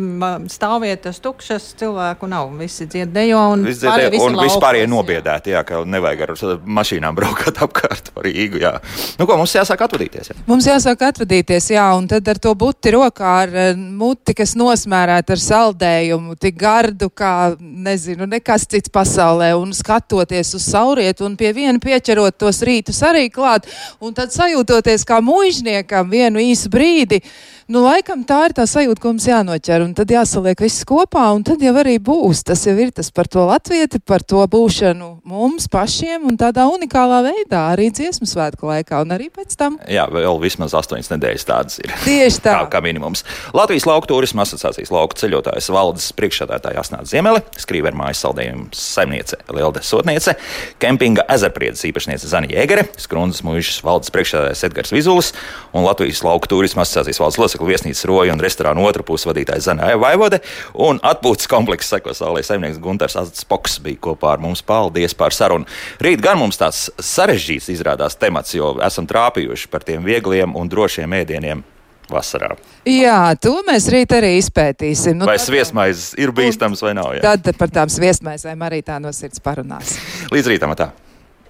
stāvvietas tukšas, cilvēku nav. Visi dziedējo un pārējie dzirdēja, visi un vispār ir nobiedēti, jā, ka nevajag ar mašīnām braukt apkārt pa Rīgu. Jā. Nu, ko mums jāsāk atvadīties? Jā. Mums jāsāk atvadīties, jā, un tad ar to buti rokā, ar eh, muti, kas nosmērēta ar saldējumu, tik gardu, kā, nezinu, nekas cits pasaulē, un skatoties uz saulrietu, un pie viena pieķerot tos rītus arī klāt, un tad sajūtoties kā muižniekam vienu īsu brīdi. Nu, laikam tā ir tā sajūta, ko mums jānoķer, un tad jāsaliek viss kopā, un tad jau arī būs. Tas jau ir tas par to latvieti, par to būšanu mums pašiem, un tādā unikālā veidā arī dziesmu svētku laikā, un arī pēc tam. jā, vēl vismaz astoņas nedēļas tādas ir. Tieši tā. Kā, kā minimums. Latvijas Lauku turisma asociācijas lauku ceļotājas valdes priekšsēdētāja Asnāta Ziemele, skrīvermājas saldējums saimniece Lielde Sotniece, kempinga ezerpriedes īpašniece Zana Jēgere, Skrundas mūžas valdes priekšsēdētājs Edgars Vizulis un Latvijas Lauku turisma asociācijas valdes locekļu viesnīcas roja un restorāna otra puses vadītājs Zana Vaivode un atpūtas komplekss seko saulē saimnieks Gunters Spoks bija kopā ar mums. Paldies par sarunu. Rīt gan mums tāds sarežģīts izrādās temats, jo esam trāpījuši par tiem viegliem un drošiem ēdieniem vasarā. Jā, to mēs rīt arī izpētīsim. Nu, Vai sviestmaizes ir bīstams vai nav? Jā. Tad par tām sviestmaizēm arī tā no sirds parunās. Līdz rītam tā.